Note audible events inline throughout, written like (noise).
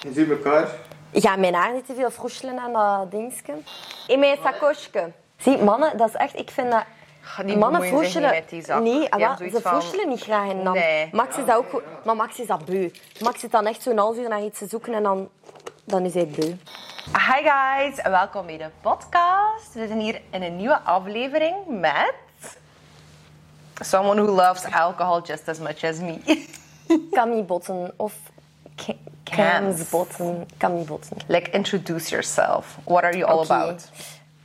Je ziet elkaar. Ga mijn haar niet te veel froeselen aan dat dingetje. In mijn sakosje. Zie, mannen, dat is echt... Ik vind dat... Ga niet Mannen froeselen... niet met die zak. Nee, Die ah, ze van- froeselen niet graag in dan. Nee. Max is dat ook goed. Maar Max is dat beu. Max zit dan echt zo'n half uur naar iets te zoeken en dan, dan is hij beu. Hi guys, en welkom bij de podcast. We zijn hier in een nieuwe aflevering met... Someone who loves alcohol just as much as me. Camille Botten of Cams. Botten. Camille Botten. like, introduce yourself. What are you all about?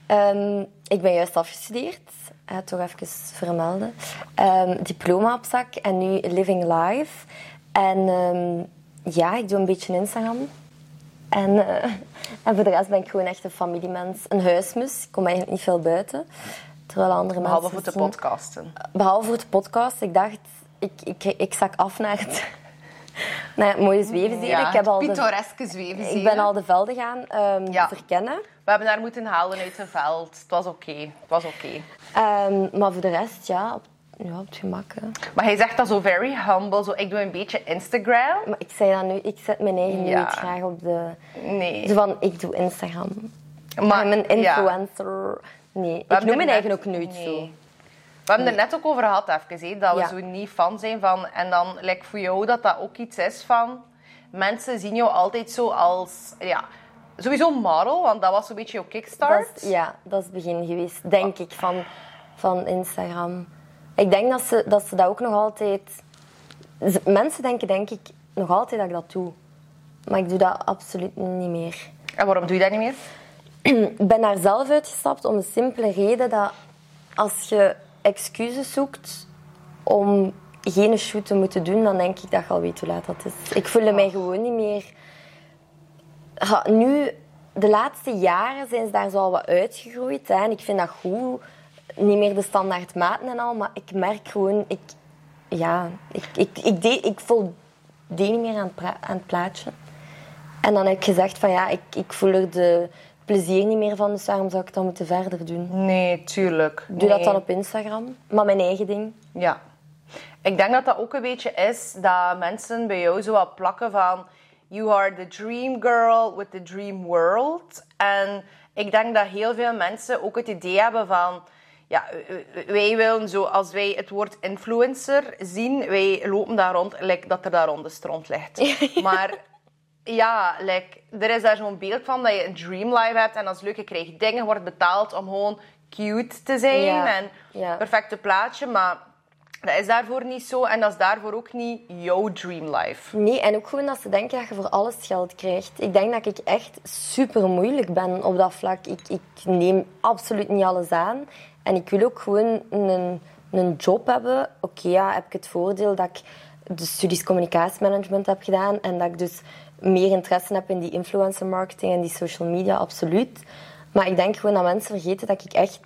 Ehm, ik ben juist afgestudeerd. Eh, toch even vermelden. Ehm, diploma op zak en nu Living Life. En ehm, ja, ik doe een beetje Instagram. En, eh, (laughs) en voor de rest ben ik gewoon echt een familiemens. Een huismus. Ik kom eigenlijk niet veel buiten. Terwijl andere Behalve mensen... voor de podcasten. Behalve voor de podcast. Ik dacht, ik, ik, ik zak af naar het, (laughs) het mooie zwevenziel. ik, heb al pittoreske ik ben al de velden gaan ehm, Ja. verkennen. We hebben daar moeten halen uit het veld. Het was oké. Het was oké. Ehm, maar voor de rest, ja, op, ja, op het gemak. hè. Maar hij zegt dat zo very humble. Zo, ik doe een beetje Instagram. Maar ik zei dat nu, ik zet mijn eigen Ja. niet graag op de... Nee. Zo van, ik doe Instagram. Maar, ik ben een ja. influencer. Nee, ik noem mijn eigen ook nooit nee. zo. We hebben er net ook over gehad, even, hè, dat we Ja. zo niet fan zijn van... En dan, like, voor jou, dat dat ook iets is van... Mensen zien jou altijd zo als... Ja, sowieso model, want dat was zo'n beetje jouw kickstart. Dat is, ja, dat is het begin geweest, denk ik, van, van Instagram. Ik denk dat ze, dat ze dat ook nog altijd... Mensen denken, denk ik, nog altijd dat ik dat doe. Maar ik doe dat absoluut niet meer. En waarom doe je dat niet meer? Ik ben daar zelf uitgestapt om de simpele reden dat als je excuses zoekt om geen shoot te moeten doen, dan denk ik dat je al weet hoe laat dat is. Ik voelde mij gewoon niet meer... Nu, de laatste jaren zijn ze daar zo al wat uitgegroeid. Hè, en ik vind dat goed. Niet meer de standaard maten en al, maar ik merk gewoon... Ik, ja, ik, ik, ik, deed, ik voldeed niet meer aan aan het plaatje. En dan heb ik gezegd van ja, ik, ik voel er de plezier niet meer van, dus waarom zou ik dat moeten verder doen? Nee, tuurlijk. Doe dat dan op Instagram, maar mijn eigen ding. Ja. Ik denk dat dat ook een beetje is dat mensen bij jou zo wat plakken van... You are the dream girl with the dream world. En ik denk dat heel veel mensen ook het idee hebben van... Ja, wij willen zo, als wij het woord influencer zien, wij lopen daar rond, like dat er daar rond de stront ligt. (laughs) Maar ja, like, er is daar zo'n beeld van dat je een dream life hebt en dat is leuk, je krijgt dingen, wordt betaald om gewoon cute te zijn Ja, en ja. perfecte plaatje, maar dat is daarvoor niet zo en dat is daarvoor ook niet jouw dream life. Nee, en ook gewoon dat ze denken dat je voor alles geld krijgt. Ik denk dat ik echt super moeilijk ben op dat vlak. Ik, ik neem absoluut niet alles aan. En ik wil ook gewoon een, een job hebben. Oké, ja, heb ik het voordeel dat ik de studies communicatiemanagement heb gedaan en dat ik dus meer interesse heb in die influencer marketing en die social media, absoluut. Maar ik denk gewoon dat mensen vergeten dat ik echt...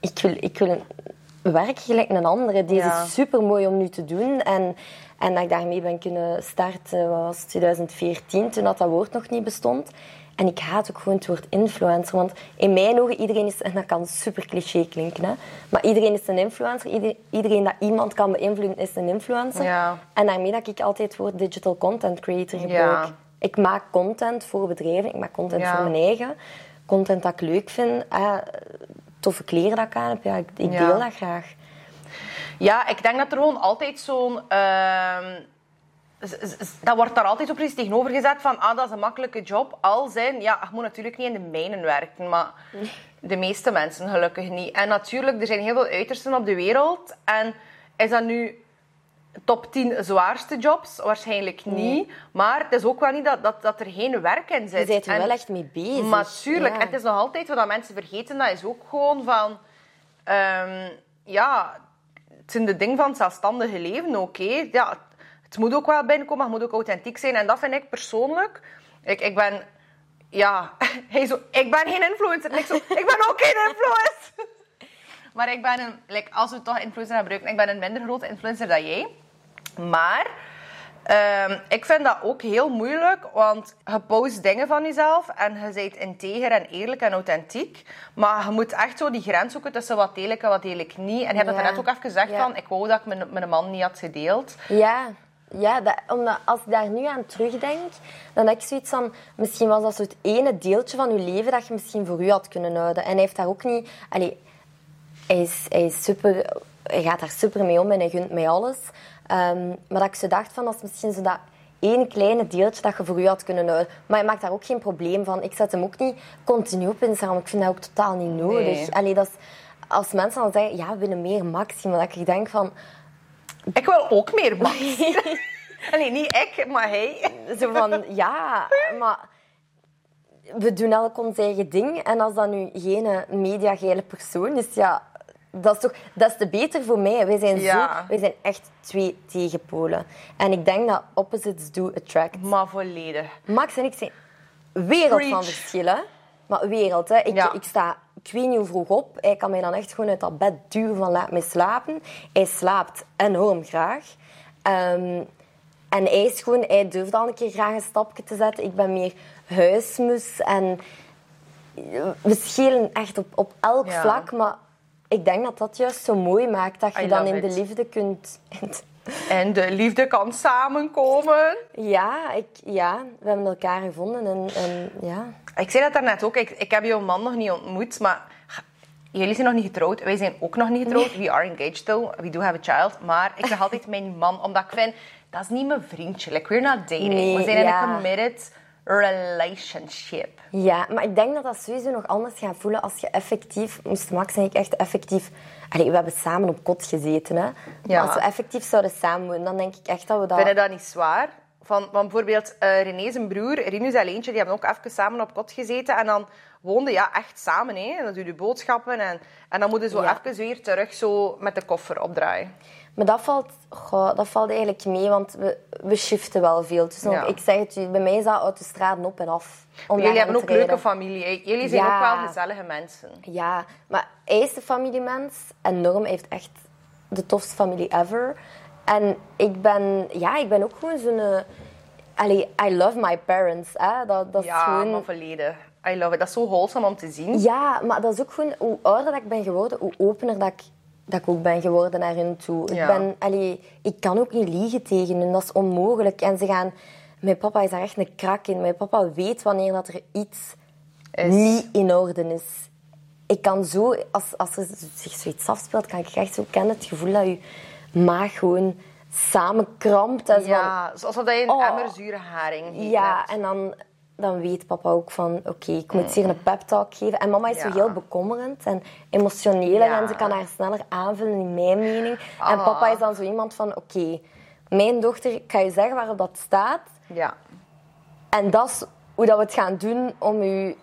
Ik wil, ik wil werken gelijk een andere. Deze Ja. is super mooi om nu te doen. En, en dat ik daarmee ben kunnen starten, wat was het, 2014, toen dat, dat woord nog niet bestond. En ik haat ook gewoon het woord influencer. Want in mijn ogen, iedereen is... En dat kan super cliché klinken, hè. Maar iedereen is een influencer. Ieder- Iedereen dat iemand kan beïnvloeden, is een influencer. Ja. En daarmee dat ik altijd het woord digital content creator gebruik. Ja. Ik maak content voor bedrijven. Ik maak content Ja. voor mijn eigen. Content dat ik leuk vind. Ah, toffe kleren dat ik aan heb. Ja, ik, deel dat graag. Ja, ik denk dat er gewoon altijd zo'n... ehm, dat wordt daar altijd zo precies tegenover gezet van ah, dat is een makkelijke job. Al zijn, ja, je moet natuurlijk niet in de mijnen werken, maar de meeste mensen gelukkig niet. En natuurlijk, er zijn heel veel uitersten op de wereld. En is dat nu top 10 zwaarste jobs? Waarschijnlijk niet. Maar het is ook wel niet dat, dat, dat er geen werk in zit. Je bent er En- wel echt mee bezig. maar tuurlijk, Ja. het is nog altijd wat mensen vergeten. Dat is ook gewoon van... ehm, ja, het zijn de dingen van het zelfstandige leven hè. Ja, het moet ook wel binnenkomen, maar het moet ook authentiek zijn. En dat vind ik persoonlijk... Ik, ik ben... Ja, (laughs) hij zo, ik ben geen influencer. En ik zo, ik ben ook geen influencer. (laughs) Maar ik ben een... Like, als we toch influencer gaan gebruiken, ik ben een minder grote influencer dan jij. Maar ehm, ik vind dat ook heel moeilijk, want je post dingen van jezelf en je bent integer en eerlijk en authentiek. Maar je moet echt zo die grens zoeken tussen wat deel ik en wat deel ik niet. En je hebt het Ja. net ook even gezegd Ja. van, ik wou dat ik mijn, mijn man niet had gedeeld. Ja, Ja, dat, omdat als ik daar nu aan terugdenk, dan heb ik zoiets van... Misschien was dat zo het ene deeltje van je leven dat je misschien voor u had kunnen houden. En hij heeft daar ook niet... Allee, hij, is, hij, is super, hij gaat daar super mee om en hij gunt mij alles. Ehm, maar dat ik zo dacht van, dat is misschien zo dat één kleine deeltje dat je voor u had kunnen houden. Maar hij maakt daar ook geen probleem van. Ik zet hem ook niet continu op Instagram. Ik vind dat ook totaal niet nodig. Nee. Allee, dat is, als mensen dan zeggen, ja, we willen meer maximum, dat ik denk van... Ik wil ook meer Max. (laughs) nee, niet ik, maar hij. Zo van, ja, maar we doen elk ons eigen ding. En als dat nu geen mediageile persoon is, ja, dat is toch dat is te beter voor mij. Wij zijn, Ja. zo, wij zijn echt twee tegenpolen. En ik denk dat opposites do attract. Maar volledig. Max en ik zijn wereld van verschillen. Maar wereld, hè. Ik, Ja. ik sta, ik weet niet hoe vroeg op. Hij kan mij dan echt gewoon uit dat bed duwen van laat mij slapen. Hij slaapt enorm graag. Ehm, en hij is gewoon, hij durft al een keer graag een stapje te zetten. Ik ben meer huismus en we schelen echt op, op elk Ja. vlak. Maar ik denk dat dat juist zo mooi maakt dat je I dan in de liefde kunt. En de liefde kan samenkomen. Ja, ik, ja, we hebben elkaar gevonden en, en ja. Ik zei dat daarnet ook. Ik, ik heb jouw man nog niet ontmoet, maar jullie zijn nog niet getrouwd. Wij zijn ook nog niet getrouwd. We are engaged though. We do have a child. Maar ik zeg (laughs) altijd mijn man, omdat ik vind, dat is niet mijn vriendje. Like, we're not dating. Nee, we zijn in een committed relationship. Ja, maar ik denk dat dat sowieso nog anders gaat voelen als je effectief, moest Max en ik echt effectief... Allee, we hebben samen op kot gezeten, hè. Ja. Als we effectief zouden samenwonen, dan denk ik echt dat we dat... Vind je dat niet zwaar? Van, van bijvoorbeeld eh René zijn broer, Rinus Alleentje, die hebben ook even samen op kot gezeten. En dan woonden ja echt samen. Hè? En dan doe je boodschappen. En, en dan moeten zo Ja. even weer terug zo met de koffer opdraaien. Maar dat valt, goh, dat valt eigenlijk mee, want we, we shiften wel veel. Dus Ja. ik zeg het bij mij is dat uit de straat op en af. Om Jullie hebben ook leuke familie. hè? Jullie zijn Ja. ook wel gezellige mensen. Ja, maar hij is de familiemens. En Norm heeft echt de tofste familie ever. En ik ben, ja, ik ben ook gewoon zo'n... Allee, I love my parents. Hè. Dat, dat is Ja, gewoon... maar verleden. I love it. Dat is zo wholesome om te zien. Ja, maar dat is ook gewoon... Hoe ouder dat ik ben geworden, hoe opener dat ik, dat ik ook ben geworden naar hun toe. Ja. Ik, ben, allee, ik kan ook niet liegen tegen hun. Dat is onmogelijk. En ze gaan... Mijn papa is daar echt een krak in. Mijn papa weet wanneer dat er iets Is- niet in orde is. Ik kan zo... Als, als er zich zoiets afspeelt, kan ik echt zo kennen het gevoel dat je maag gewoon samenkrampt. En zo van- Ja, alsof dat je een Oh. emmer zure haring ja, hebt. en dan, dan weet papa ook van... Oké, ik moet hier een pep talk geven. En mama is zo Ja. heel bekommerend en emotioneel. Ja. En ze kan haar sneller aanvullen in mijn mening. En Ah. papa is dan zo iemand van... Oké, mijn dochter, ik ga je zeggen waarop dat staat. Ja. En dat is hoe dat we het gaan doen om u...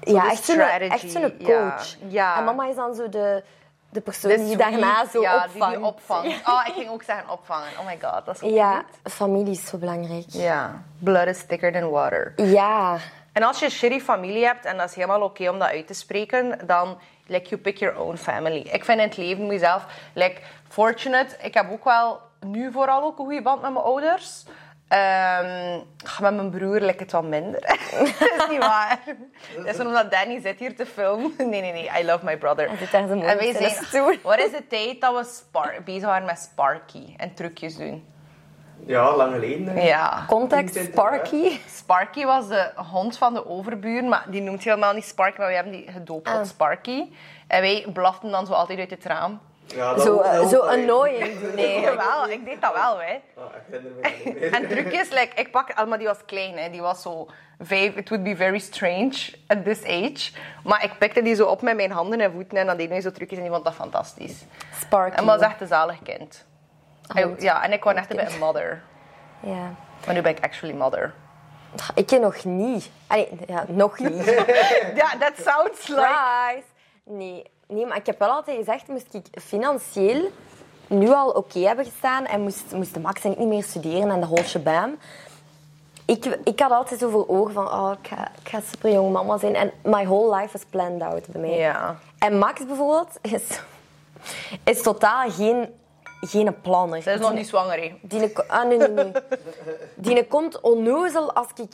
Ja, echt zo'n echt zo'n ja. coach. Ja. En mama is dan zo de, de persoon die daarna zo ja, opvangt. die die opvangt. Oh, (laughs) ik ging ook zeggen opvangen. Oh my god, dat is zo Ja, goed. familie is zo belangrijk. Ja. Blood is thicker than water. Ja, En als je een shitty familie hebt, en dat is helemaal oké om dat uit te spreken, dan like, you pick your own family. Ik vind in het leven moet je zelf, like, fortunate, ik heb ook wel nu vooral ook een goede band met mijn ouders. Ehm, met mijn broer lijkt het wat minder. (laughs) dat is niet waar. (laughs) Dat is omdat Danny zit hier te filmen. (laughs) Nee, nee, nee. I love my brother. Daar zo mooi En wij zijn. Wat is de tijd dat we spar- bezig waren met Sparky en trucjes doen? Ja, lang geleden. Ja. context, 20, Sparky. Sparky was de hond van de overbuur, maar die noemt helemaal niet Sparky, maar we hebben die gedoopt Ah. tot Sparky. En wij blaften dan zo altijd uit het raam. Ja, dat Zo, eh, zo annoying (laughs) doen eigenlijk. Jawel, ik deed dat wel, hè. Ah, ik meer. En trucjes, like, ik pak, maar die was klein, hè. Die was zo vijf. It would be very strange at this age. Maar ik pikte die zo op met mijn handen en voeten en dan deden we zo trucjes en die vond dat fantastisch. Sparky. En was echt een zalig kind. Hij- goed. ja, en ik kwam echt een mother. Ja. Maar nu ben ik actually mother. Ik nog niet. Allee, ja, nog niet. (laughs) Ja, that sounds like... Surprise. Nee, nee, maar ik heb wel altijd gezegd, moest ik financieel nu al oké hebben gestaan en moest, moesten Max en ik niet meer studeren en de whole shabam. Ik, ik had altijd zo voor ogen van, oh, ik ga, ik ga super jong mama zijn. En my whole life is planned out bij mij. Ja. En Max bijvoorbeeld is, is totaal geen, geen planner. Zij is nog niet zwanger, hè. Die, ah, nee, nee, nee. (laughs) Die komt onnozel als ik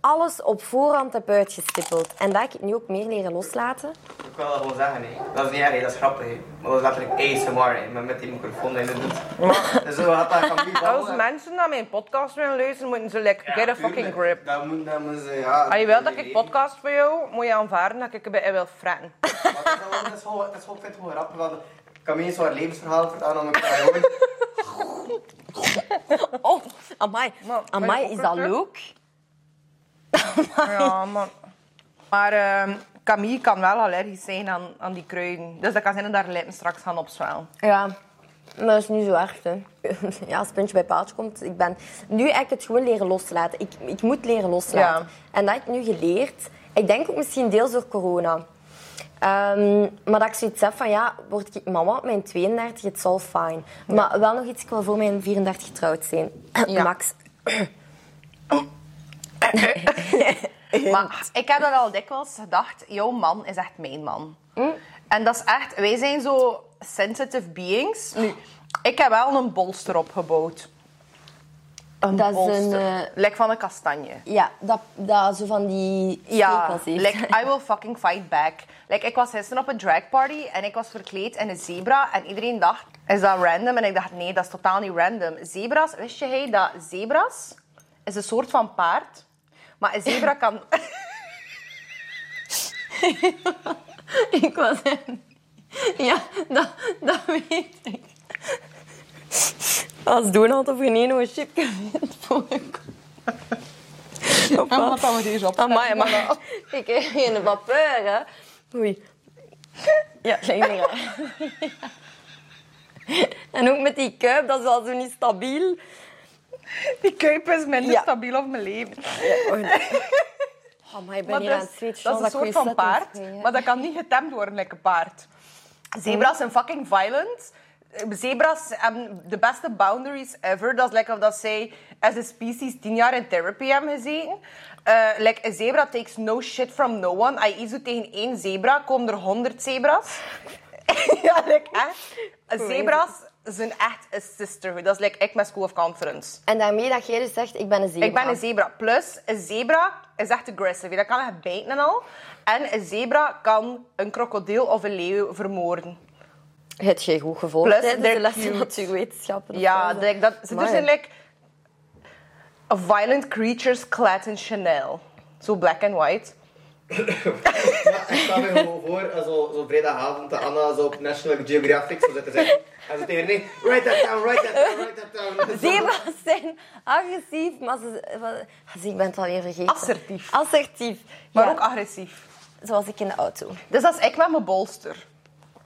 alles op voorhand heb uitgestippeld. En dat ik het nu ook meer leren loslaten. Ik wil dat gewoon zeggen, hè. Dat is niet erg, hè. dat is grappig. hè. Maar dat is letterlijk ASMR, hè. Met, met die microfoon die je doet. Zo gaat dat van wie (laughs) Als mensen naar mijn podcast willen luisteren, moeten ze like, get a fucking grip. Dat moet, dat moet ze, ja. Als je wilt dat ik podcast voor jou, moet je aanvaarden dat ik je bij wil fretten. Maar dat is gewoon- is gewoon, ik grappig. Want ik kan me eens zo'n levensverhaal vertellen om elkaar gewoon. (laughs) Oh, amai. Maar, Amai, is dat leuk? Ja, man. Maar ehm, Camille kan wel allergisch zijn aan, aan die kruiden. Dus dat kan zijn dat haar lippen straks gaan opzwellen. Ja, maar dat is niet zo erg. Hè. (laughs) Ja, als het puntje bij paaltje komt. Ik ben nu heb ik het gewoon leren loslaten. Ik, ik moet leren loslaten. Ja. En dat heb ik nu geleerd. Ik denk ook misschien deels door corona. Ehm, maar dat ik zoiets heb van, ja, word ik mama op mijn 32, het zal fijn. Maar wel nog iets, ik wil voor mijn 34 getrouwd zijn. (clears throat) Ja. Max. (clears throat) (laughs) Maar ik heb dat al dikwijls gedacht. Jouw man is echt mijn man. En dat is echt... Wij zijn zo sensitive beings. Nu, ik heb wel een bolster opgebouwd. Een Dat is bolster. een, eh, Like van een kastanje. Ja, dat, dat zo van die Ja, like, (laughs) I will fucking fight back. Like, ik was gisteren op een drag party en ik was verkleed in een zebra. En iedereen dacht, is dat random? En ik dacht, nee, dat is totaal niet random. Zebras, wist je hey, dat zebras is een soort van paard. Maar een zebra kan... (laughs) Ik was. Ja, dat, dat weet ik. Als Donald of Renee nog een chipje vindt voor ik. Wat? gaan we deze op? Amai, maar ik kreeg geen vapeur, hè. Oei. Ja, raar. (laughs) En ook met die kuip, dat is wel zo niet stabiel. (laughs) Die kuip is minder Ja. stabiel op mijn leven. Oh, (laughs) maar ik ben Maar hier dus, aan het dat is een soort van paard, maar dat kan niet getemd worden like een paard. Zebras zijn fucking violent. Zebras hebben de beste boundaries ever. Dat is like of dat zij as a species tien jaar in therapy hebben gezeten. Eh like, een zebra takes no shit from no one. Als je tegen één zebra, komen er honderd zebras. (laughs) ja, like echt. Zebras zijn echt een sisterhood. Dat is like ik met School of Conference. En daarmee dat jij dus zegt, ik ben een zebra. Ik ben een zebra. Plus, een zebra is echt aggressive. Dat kan echt bijten en al. En een zebra kan een krokodil of een leeuw vermoorden. Het jij goed gevolgd Plus, tijdens de lessen cute. natuurwetenschappen. Ja, dat, dat, ze er zijn like violent creatures clad in Chanel. Zo black and white. Ja, ik sta me gewoon voor, eh, zo, zo vrijdagavond, Anna zo op National Geographic zo zit te zeggen. En ze tegen nee, write that down, write that down, write that down. (laughs) Zebra's zijn agressief, maar ze... wat- Zie, ik ben het alweer vergeten. Assertief. Assertief. Maar Ja, ook agressief. Zoals ik in de auto. Dus dat is ik met mijn bolster.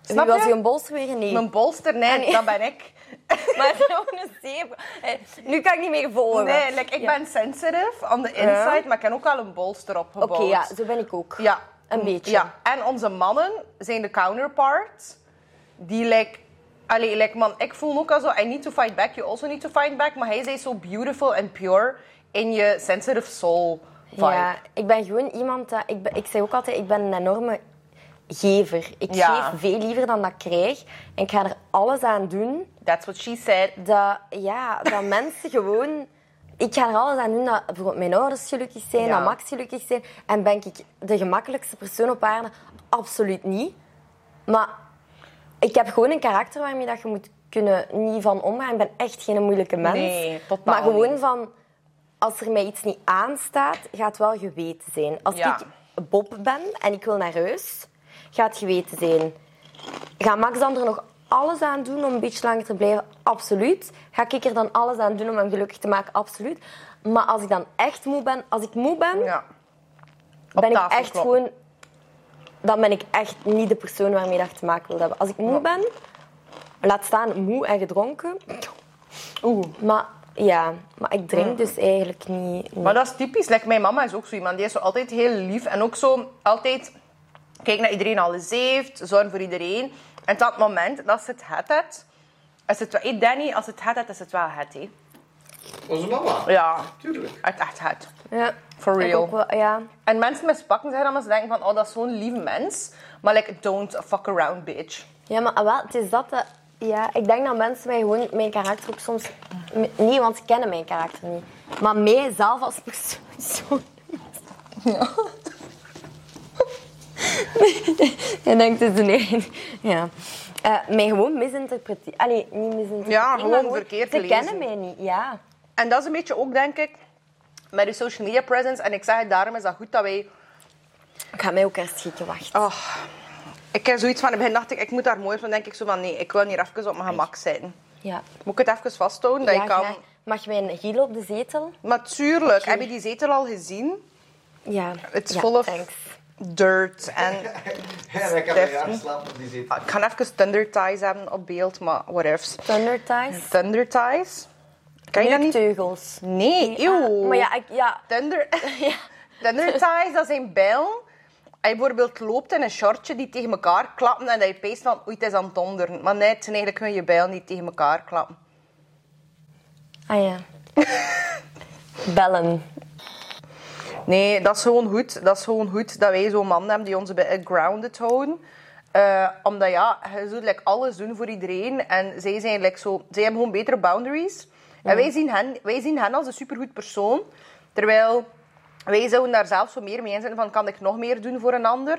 Snap Wie was je? je een bolster weer? Nee. Mijn bolster, nee, Ah, nee. dat ben ik. (laughs) Maar ook een zebra. Eh, Nu kan ik niet meer volgen. Nee, like, ik Ja. ben sensitive on the inside, maar ik heb ook wel een bolster Oké, opgebouwd. ja, zo ben ik ook. Ja. Een beetje. Ja. En onze mannen zijn de counterparts. Die, like... Allee, like, man, ik voel ook al zo... I need to fight back, you also need to fight back. Maar hij is zo beautiful and pure in je sensitive soul vibe. Ja, ik ben gewoon iemand dat... Ik, ben, ik zeg ook altijd, ik ben een enorme gever. Ik Ja. geef veel liever dan dat ik krijg. En ik ga er alles aan doen That's what she said. dat, ja, dat (laughs) mensen gewoon... Ik ga er alles aan doen dat bijvoorbeeld mijn ouders gelukkig zijn, Ja. dat Max gelukkig zijn. En ben ik de gemakkelijkste persoon op aarde? Absoluut niet. Maar ik heb gewoon een karakter waarmee dat je moet kunnen niet van omgaan. Ik ben echt geen moeilijke mens. Nee, totaal Maar gewoon niet. van... Als er mij iets niet aanstaat, gaat het wel geweten zijn. Als Ja. ik Bob ben en ik wil naar huis, gaat het geweten zijn. Gaat Max dan er nog alles aan doen om een beetje langer te blijven? Absoluut. Ga ik er dan alles aan doen om hem gelukkig te maken? Absoluut. Maar als ik dan echt moe ben, als ik moe ben, Ja. Ben ik echt gewoon... Dan ben ik echt niet de persoon waarmee dat ik te maken wil hebben. Als ik moe ben, laat staan moe en gedronken. Oeh. Maar ja, maar ik drink dus eigenlijk niet. niet. Maar dat is typisch. Like, mijn mama is ook zo iemand. Die is zo altijd heel lief. En ook zo altijd... Kijk naar iedereen alles heeft. Zorg voor iedereen. En het moment dat ze het het heeft... Is het wel... Danny, als het het heeft, is het wel het. Hè. Onze mama. Ja. Tuurlijk. Het echt het. ja, For ik real. ook wel, ja. En mensen mispakken zich dan als ze denken van... Oh, dat is zo'n lieve mens. Maar like, don't fuck around, bitch. ja, maar wel, het is dat... dat- ja, ik denk dat mensen mij gewoon mijn karakter ook soms... Niet, want ze kennen mijn karakter niet. Maar mijzelf als persoon (laughs) zo... (laughs) Je denkt het nee. Ja. Eh mij gewoon misinterpreteren. Allee, niet misinterpreteren. Ja, maar gewoon verkeerd Ze gelezen. kennen mij niet, ja. En dat is een beetje ook, denk ik, met je social media presence. En ik zeg het, daarom is dat goed dat wij... Ik ga mij ook eerst schikken, wacht. Oh, ik heb zoiets van, in het begin dacht ik, ik moet daar mooi van. denk ik zo van, nee, ik wil hier even op mijn gemak zijn. Ja. Moet ik het even vasthouden? Dat ja je kan... graag. Mag mijn hiel op de zetel? Natuurlijk. Heb je die zetel al gezien? Ja. It's ja, full of thanks. Dirt en... (laughs) Ja, slapen op die zetel. Ik ga even Thunder Ties hebben op beeld, maar whatever. Thunder ties. Thunder Ties? Kan je dat niet? Teugels. Nee, eeuw. Ah, maar ja, ik, ja. Thunder... (laughs) (laughs) ja. Thunder Ties, dat zijn bijlen. Als je bijvoorbeeld loopt in een shortje die tegen elkaar klappen en dat je peest van oei, het is aan het donderen. Maar nee, het zijn eigenlijk gewoon je bijlen die tegen elkaar klappen. Ah ja. Bellen. Nee, dat is gewoon goed. Dat is gewoon goed dat wij zo'n man hebben die ons beetje grounded houden. Eh, omdat ja, je zult like, alles doen voor iedereen. En zij zijn like, zo... Zij hebben gewoon betere boundaries. En wij zien, hen, wij zien hen als een supergoed persoon. Terwijl wij zouden daar zelf zo meer mee in zijn van... Kan ik nog meer doen voor een ander?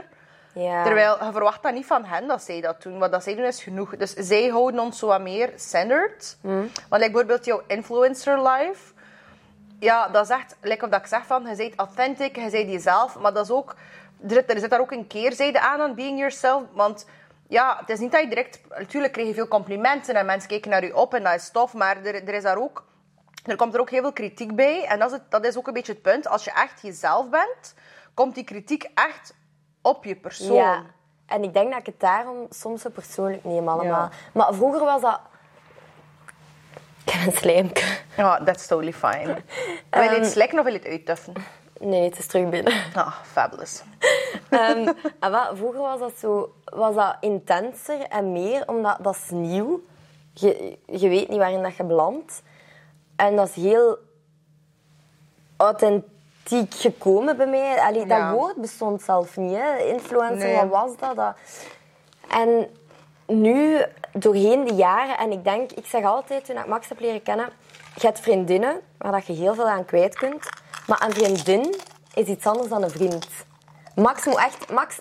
Ja. Terwijl je verwacht dat niet van hen dat zij dat doen. Wat dat zij doen is genoeg. Dus zij houden ons zo wat meer centered. Want like, bijvoorbeeld jouw influencer life. Ja, dat is echt, like of dat ik zeg van, je bent authentic, je bent jezelf. Maar dat is ook, er zit, er zit daar ook een keerzijde aan aan being yourself. Want ja, het is niet dat je direct... Natuurlijk krijg je veel complimenten en mensen kijken naar je op en dat is tof. Maar er, er is daar ook... Er komt er ook heel veel kritiek bij. En dat is, het, dat is ook een beetje het punt. Als je echt jezelf bent, komt die kritiek echt op je persoon. Ja. En ik denk dat ik het daarom soms zo persoonlijk neem allemaal. Ja. Maar vroeger was dat... Ik heb een slijmke. Ja, that's totally fine. wil je Ehm, het slikken of wil je het uittuffen? Nee, het is terug binnen. Ah, fabulous. (laughs) Ehm, en wat, vroeger was dat, zo, was dat intenser en meer, omdat dat is nieuw. Je, je weet niet waarin dat je belandt. En dat is heel authentiek gekomen bij mij. Allee, Ja. Dat woord bestond zelf niet. Hè. Influencer, Nee. wat was dat? dat? En nu, doorheen de jaren, en ik denk, ik zeg altijd toen ik Max heb leren kennen, je hebt vriendinnen waar dat je heel veel aan kwijt kunt. Maar een vriendin is iets anders dan een vriend. Max moet echt, Max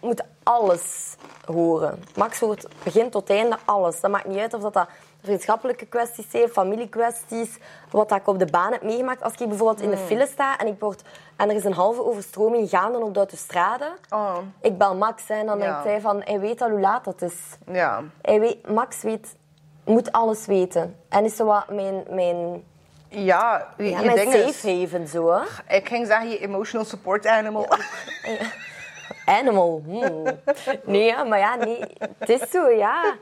moet alles horen. Max hoort begin tot einde alles. Dat maakt niet uit of dat, dat vriendschappelijke kwesties zijn, familiekwesties, wat dat ik op de baan heb meegemaakt. Als ik bijvoorbeeld in de file sta en, ik word, en er is een halve overstroming gaande op de autostrade, Oh, ik bel Max hè, en dan Ja. denkt hij van, hij weet al hoe laat het is. ja. Hij weet, Max weet, moet alles weten. En is zo wat mijn, mijn, Ja, je, ja, je mijn safe is... haven zo. Hè. Ik ging zeggen, je emotional support animal. (laughs) Animal. hmm. Nee, maar ja, nee. Het is zo, ja.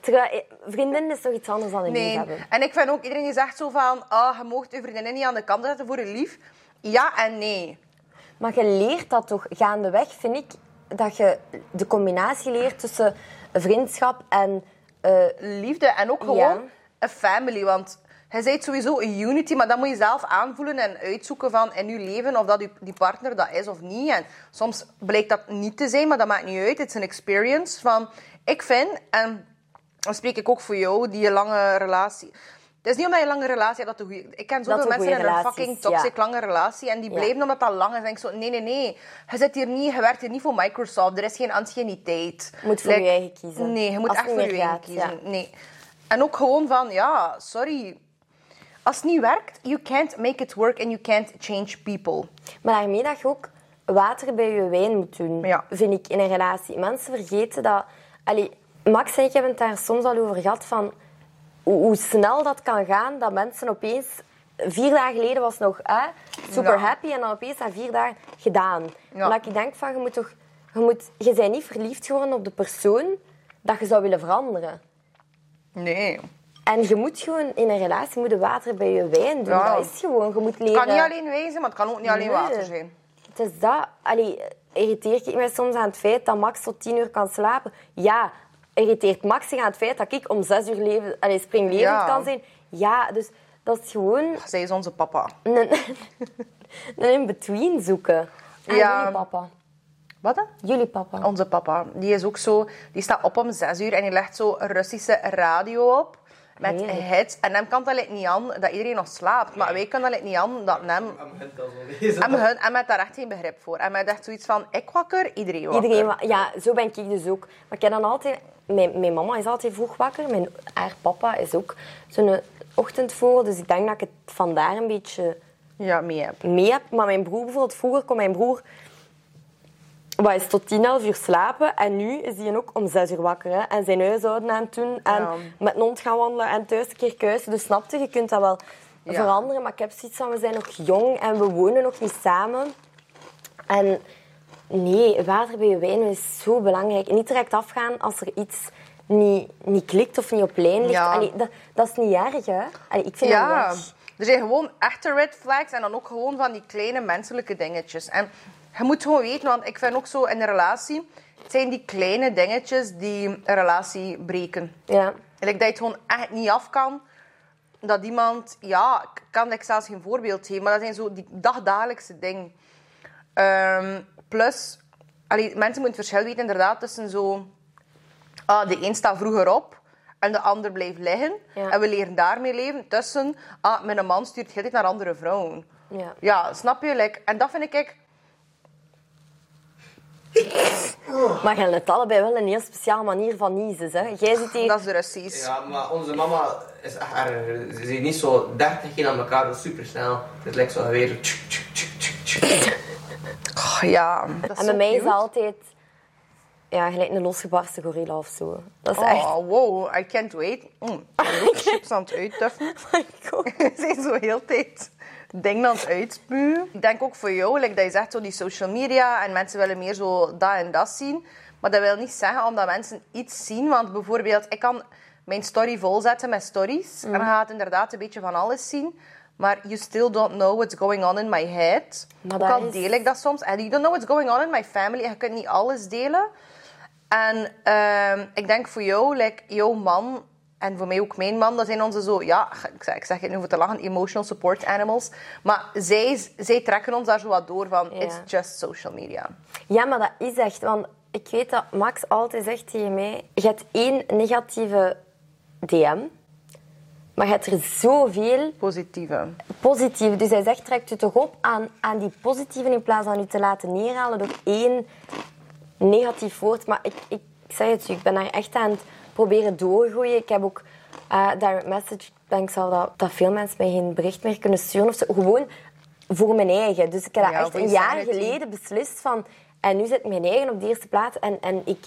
Terwijl, eh, vriendin is toch iets anders dan een Nee. En ik vind ook, iedereen die zegt zo van... Ah, je mag je vriendin niet aan de kant zetten voor je lief. Ja en nee. Maar je leert dat toch gaandeweg, vind ik, dat je de combinatie leert tussen vriendschap en... eh, Liefde en ook gewoon Ja. een family. Want je bent sowieso een unity, maar dat moet je zelf aanvoelen en uitzoeken van in je leven of dat die partner dat is of niet. En soms blijkt dat niet te zijn, maar dat maakt niet uit. Het is een experience van... Ik vind, en dan spreek ik ook voor jou, die een lange relatie... Het is niet omdat je een lange relatie hebt dat de goede... Ik ken zoveel mensen in een fucking toxic ja. lange relatie en die Ja. blijven omdat dat lang is. En ik zo, nee, nee, nee. Je zit hier niet, je werkt hier niet voor Microsoft. Er is geen anciëniteit. Je moet voor je eigen kiezen. Nee, je moet Als echt voor je eigen gaat, kiezen. Nee. En ook gewoon van, ja, sorry. Als het niet werkt, you can't make it work and you can't change people. Maar daarmee dat je ook water bij je wijn moet doen, Ja. vind ik, in een relatie. Mensen vergeten dat... Allee, Max en ik hebben het daar soms al over gehad, van hoe, snel dat kan gaan, dat mensen opeens... Vier dagen geleden was nog hè, super Ja. happy en dan opeens na vier dagen gedaan. Ja. Omdat ik denk van, je moet toch... Je, moet, je bent niet verliefd geworden op de persoon dat je zou willen veranderen. Nee. En je moet gewoon in een relatie moeten water bij je wijn doen. Ja. Dat is gewoon. Je moet leren... Het kan niet alleen wezen, maar het kan ook niet alleen Nee. water zijn. Het is dat. Allee, irriteer ik mij soms aan het feit dat Max tot tien uur kan slapen? Ja. Irriteert Max zich aan het feit dat ik om zes uur leven, allee, springlevend Ja. kan zijn? Ja, dus dat is gewoon Zij is onze papa. een, een (laughs) in-between zoeken. En Ja. jullie papa. Wat dan? Jullie papa. Onze papa. Die is ook zo... Die staat op om zes uur en die legt zo Russische radio op. met het. En hem kan dat niet aan dat iedereen nog slaapt. Maar wij kunnen dat niet aan dat hem... En hun, en met daar echt geen begrip voor. En met echt zoiets van, ik wakker, iedereen wakker. Iedereen, wa- ja, zo ben ik dus ook. Maar ik heb dan altijd... Mijn, mijn mama is altijd vroeg wakker. Mijn, haar papa is ook zo'n ochtendvogel. Dus ik denk dat ik het vandaar een beetje Ja, mee heb. mee heb. Maar mijn broer bijvoorbeeld, vroeger kon mijn broer... Wat is tot 10, 11 uur slapen. En nu is hij ook om 6 uur wakker. Hè. En zijn huishouden aan het doen. En Ja. met een hond gaan wandelen. En thuis een keer kuisen. Dus snapte, je kunt dat wel Ja. veranderen. Maar ik heb zoiets van, we zijn nog jong. En we wonen nog niet samen. En nee, water bij je wijn is zo belangrijk. En niet direct afgaan als er iets niet, niet klikt of niet op lijn ligt. Ja. Allee, dat, dat is niet erg, hè? Allee, ik vind Ja, dat erg. er zijn gewoon echte red flags en dan ook gewoon van die kleine menselijke dingetjes. En je moet gewoon weten, want ik vind ook zo in een relatie, het zijn die kleine dingetjes die een relatie breken. Ja. Like dat je het gewoon echt niet af kan. Dat iemand, ja, ik kan ik zelfs geen voorbeeld geven, maar dat zijn zo die dagdagelijkse dingen. Ehm, plus, allee, mensen moeten het verschil weten inderdaad tussen zo... Ah, de een staat vroeger op en de ander blijft liggen. Ja. En we leren daarmee leven. Tussen, ah, mijn man stuurt tijd naar andere vrouwen. Ja. Ja, snap je? Like, en dat vind ik... Maar je hebt het allebei wel een heel speciale manier van niezen. Hè? Jij zit hier... dat is de Russisch. Ja, maar onze mama is echt. Ze is niet zo 30 keer aan elkaar, dus super snel. Het lijkt zo weer. zo tjuk, tjuk, tjuk, tjuk, tjuk. Oh, ja, dat is En bij mij is altijd... Ja, gelijk een losgebarsten gorilla of zo. Dat is echt... Oh, wow, I can't wait. Mm, ik ben ook chips aan het uittuffen. Ik ook. We zijn zo heel tijd dingen aan het uitspuwen. Ik denk ook voor jou, like dat je zegt, zo die social media en mensen willen meer zo dat en dat zien. Maar dat wil niet zeggen omdat mensen iets zien. Want bijvoorbeeld, ik kan mijn story volzetten met stories. En dan gaat het inderdaad een beetje van alles zien. Maar you still don't know what's going on in my head. Maar ook dat al is- deel ik dat soms. En you don't know what's going on in my family. En je kunt niet alles delen. En ehm, ik denk voor jou, like, jouw man en voor mij ook mijn man, dat zijn onze zo, ja, ik zeg, ik zeg het nu voor te lachen, emotional support animals. Maar zij, zij trekken ons daar zo wat door van, Ja. it's just social media. Ja, maar dat is echt... Want ik weet dat Max altijd zegt tegen mij... Je hebt één negatieve DM, maar je hebt er zoveel Positieve. positieve. Dus hij zegt, trekt u toch op aan, aan die positieve in plaats van u te laten neerhalen door één negatief woord. Maar ik, ik, ik zeg het u, ik ben daar echt aan het proberen doorgroeien. Ik heb ook eh direct message, ik denk zelf dat, dat veel mensen mij geen bericht meer kunnen sturen. Of zo. Gewoon voor mijn eigen. Dus ik heb dat Ja, echt een jaar geleden beslist van... En nu zit mijn eigen op de eerste plaats. En, en ik,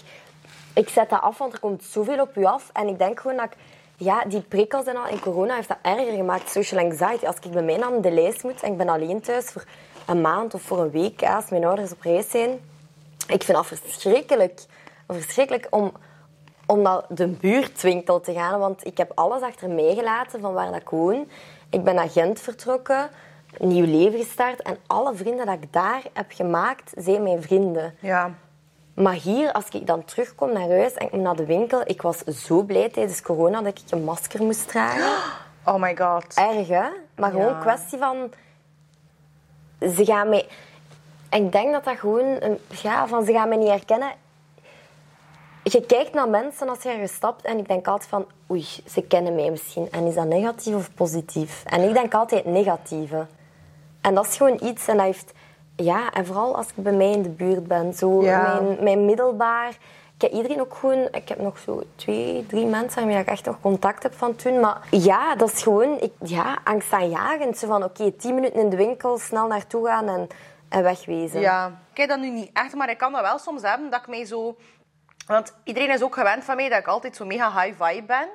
ik zet dat af, want er komt zoveel op u af. En ik denk gewoon dat ik... Ja, die prikkels en al. En corona heeft dat erger gemaakt. Social anxiety. Als ik bij mij aan de lijst moet en ik ben alleen thuis voor een maand of voor een week, als mijn ouders op reis zijn. Ik vind dat verschrikkelijk. Verschrikkelijk om, om naar de buurtwinkel te gaan. Want ik heb alles achter mij gelaten van waar dat ik woon. Ik ben naar Gent vertrokken, een nieuw leven gestart. En alle vrienden dat ik daar heb gemaakt, zijn mijn vrienden. Ja. Maar hier, als ik dan terugkom naar huis en ik moet naar de winkel, ik was zo blij tijdens corona dat ik een masker moest dragen. (gasps) Oh my god. Erg, hè? Maar gewoon Ja. een kwestie van... Ze gaan mij... En ik denk dat dat gewoon... Ja, van ze gaan mij niet herkennen. Je kijkt naar mensen als je ergens stapt en ik denk altijd van... Oei, ze kennen mij misschien. En is dat negatief of positief? En ik denk altijd negatieve. En dat is gewoon iets en dat heeft... Ja, en vooral als ik bij mij in de buurt ben. Zo Ja. mijn, mijn middelbaar... Ik heb iedereen ook gewoon... Ik heb nog zo twee, drie mensen waarmee ik echt nog contact heb van toen. Maar ja, dat is gewoon... Ik, ja, angstaanjagend. Zo van, oké, tien minuten in de winkel, snel naartoe gaan en, en wegwezen. Ja. Ik heb dat nu niet echt, maar ik kan dat wel soms hebben dat ik mij zo... Want iedereen is ook gewend van mij dat ik altijd zo mega high vibe ben.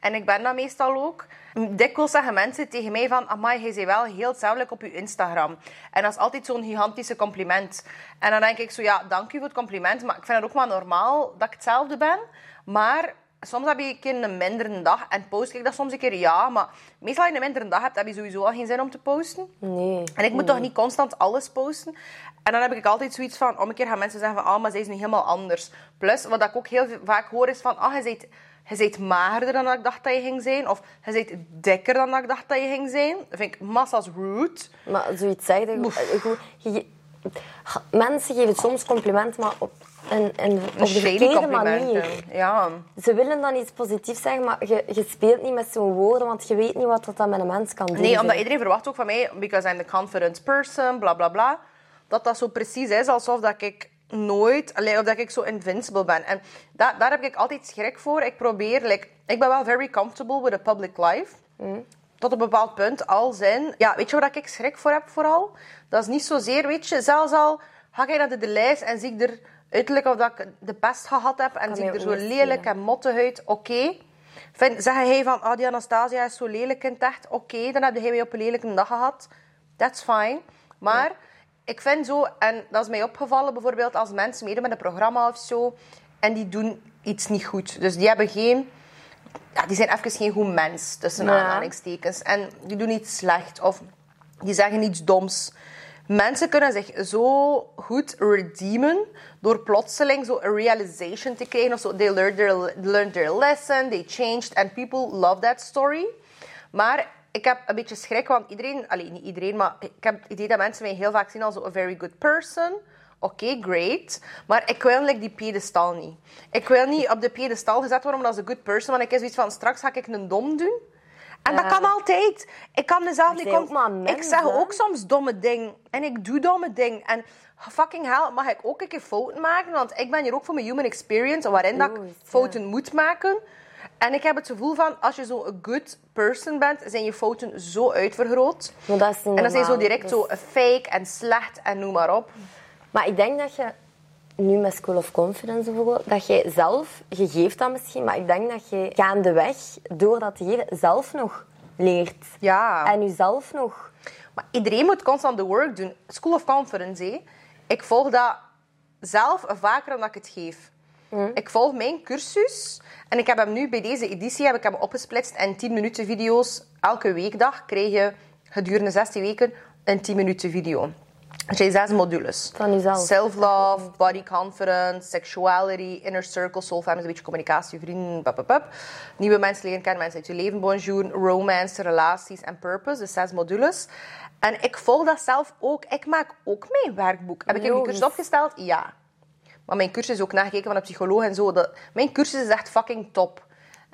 En ik ben dat meestal ook. Dikwijls zeggen mensen tegen mij van... Amai, jij bent wel heel hetzelfde op je Instagram. En dat is altijd zo'n gigantische compliment. En dan denk ik zo, ja, dank u voor het compliment. Maar ik vind het ook wel normaal dat ik hetzelfde ben. Maar soms heb je een keer een mindere dag. En post ik dat soms een keer, ja. Maar meestal als je een mindere dag hebt, heb je sowieso al geen zin om te posten. Nee. En ik moet toch niet constant alles posten. En dan heb ik altijd zoiets van, om een keer gaan mensen zeggen van, ah, maar zij is nu helemaal anders. Plus, wat ik ook heel vaak hoor is van, ah, je bent, je bent magerder dan ik dacht dat je ging zijn. Of je bent dikker dan ik dacht dat je ging zijn. Dat vind ik massa's rude. Maar zoiets zeg je... Mensen geven soms complimenten, maar op een, een, op de verkeerde manier. Ja. Ze willen dan iets positiefs zeggen, maar je, je speelt niet met zo'n woorden, want je weet niet wat dat dan met een mens kan doen. Nee, omdat iedereen verwacht ook van mij, because I'm the confident person, bla bla bla, dat dat zo precies is alsof dat ik nooit, allee, of dat ik zo invincible ben. En da- daar heb ik altijd schrik voor. Ik probeer, like, ik ben wel very comfortable with a public life. Tot een bepaald punt, als in... Ja, weet je waar ik schrik voor heb vooral? Dat is niet zozeer, weet je, zelfs al ga ik naar de, de lijst en zie ik er uiterlijk of dat ik de pest gehad heb en Kan zie ik er zo lelijk en mottig uit, oké. Vind, zeg hij van, ah, die Anastasia is zo lelijk in het echt. Oké, dan heb hij mij op een lelijke dag gehad. That's fine. Maar ik vind zo, en dat is mij opgevallen bijvoorbeeld als mensen meedoen met een programma of zo, en die doen iets niet goed. Dus die hebben geen... Ja, die zijn even geen goed mens, tussen Ja. aanhalingstekens. En die doen iets slecht of die zeggen iets doms. Mensen kunnen zich zo goed redeemen door plotseling zo een realization te krijgen of zo. They learned their, learned their lesson, they changed and people love that story. Maar ik heb een beetje schrik, want iedereen, alleen niet iedereen, maar ik heb het idee dat mensen mij heel vaak zien als a very good person. Oké, great. Maar ik wil like, die pedestal niet. Ik wil niet op de pedestal gezet worden als een good person, want ik is zoiets van, straks ga ik een dom doen. En dat kan altijd. Ik kan mezelf niet... zijn ook maar ik zeg hè? ook soms domme dingen. En ik doe domme dingen. En fucking hell, mag ik ook een keer fouten maken? Want ik ben hier ook voor mijn human experience, waarin dat ik ja. fouten moet maken. En ik heb het gevoel van, als je zo een good person bent, zijn je fouten zo uitvergroot. Maar dat is niet En dan zijn je zo direct Dus- zo fake en slecht en noem maar op. Maar ik denk dat je nu met School of Confidence bijvoorbeeld, dat jij zelf, je geeft dat misschien, maar ik denk dat je gaandeweg, door dat te geven, zelf nog leert. Ja. En jezelf nog. Maar iedereen moet constant de work doen. School of Conference, hé. ik volg dat zelf vaker dan dat ik het geef. Ik volg mijn cursus en ik heb hem nu bij deze editie heb ik hem opgesplitst in 10 minuten video's. Elke weekdag krijg je gedurende 16 weken een 10 minuten video. Er zijn zes modules. Van jezelf. Self-love, body confidence, sexuality, inner circle, soul family, een beetje communicatie, vrienden, pap, pap, pap. Nieuwe mensen leren kennen, mensen uit je leven, bonjour, romance, relaties en purpose, dus zes modules. En ik volg dat zelf ook. Ik maak ook mijn werkboek. Heb ik Logisch. cursus opgesteld? Ja. Maar mijn cursus is ook nagekeken van een psycholoog en zo. Dat, mijn cursus is echt fucking top.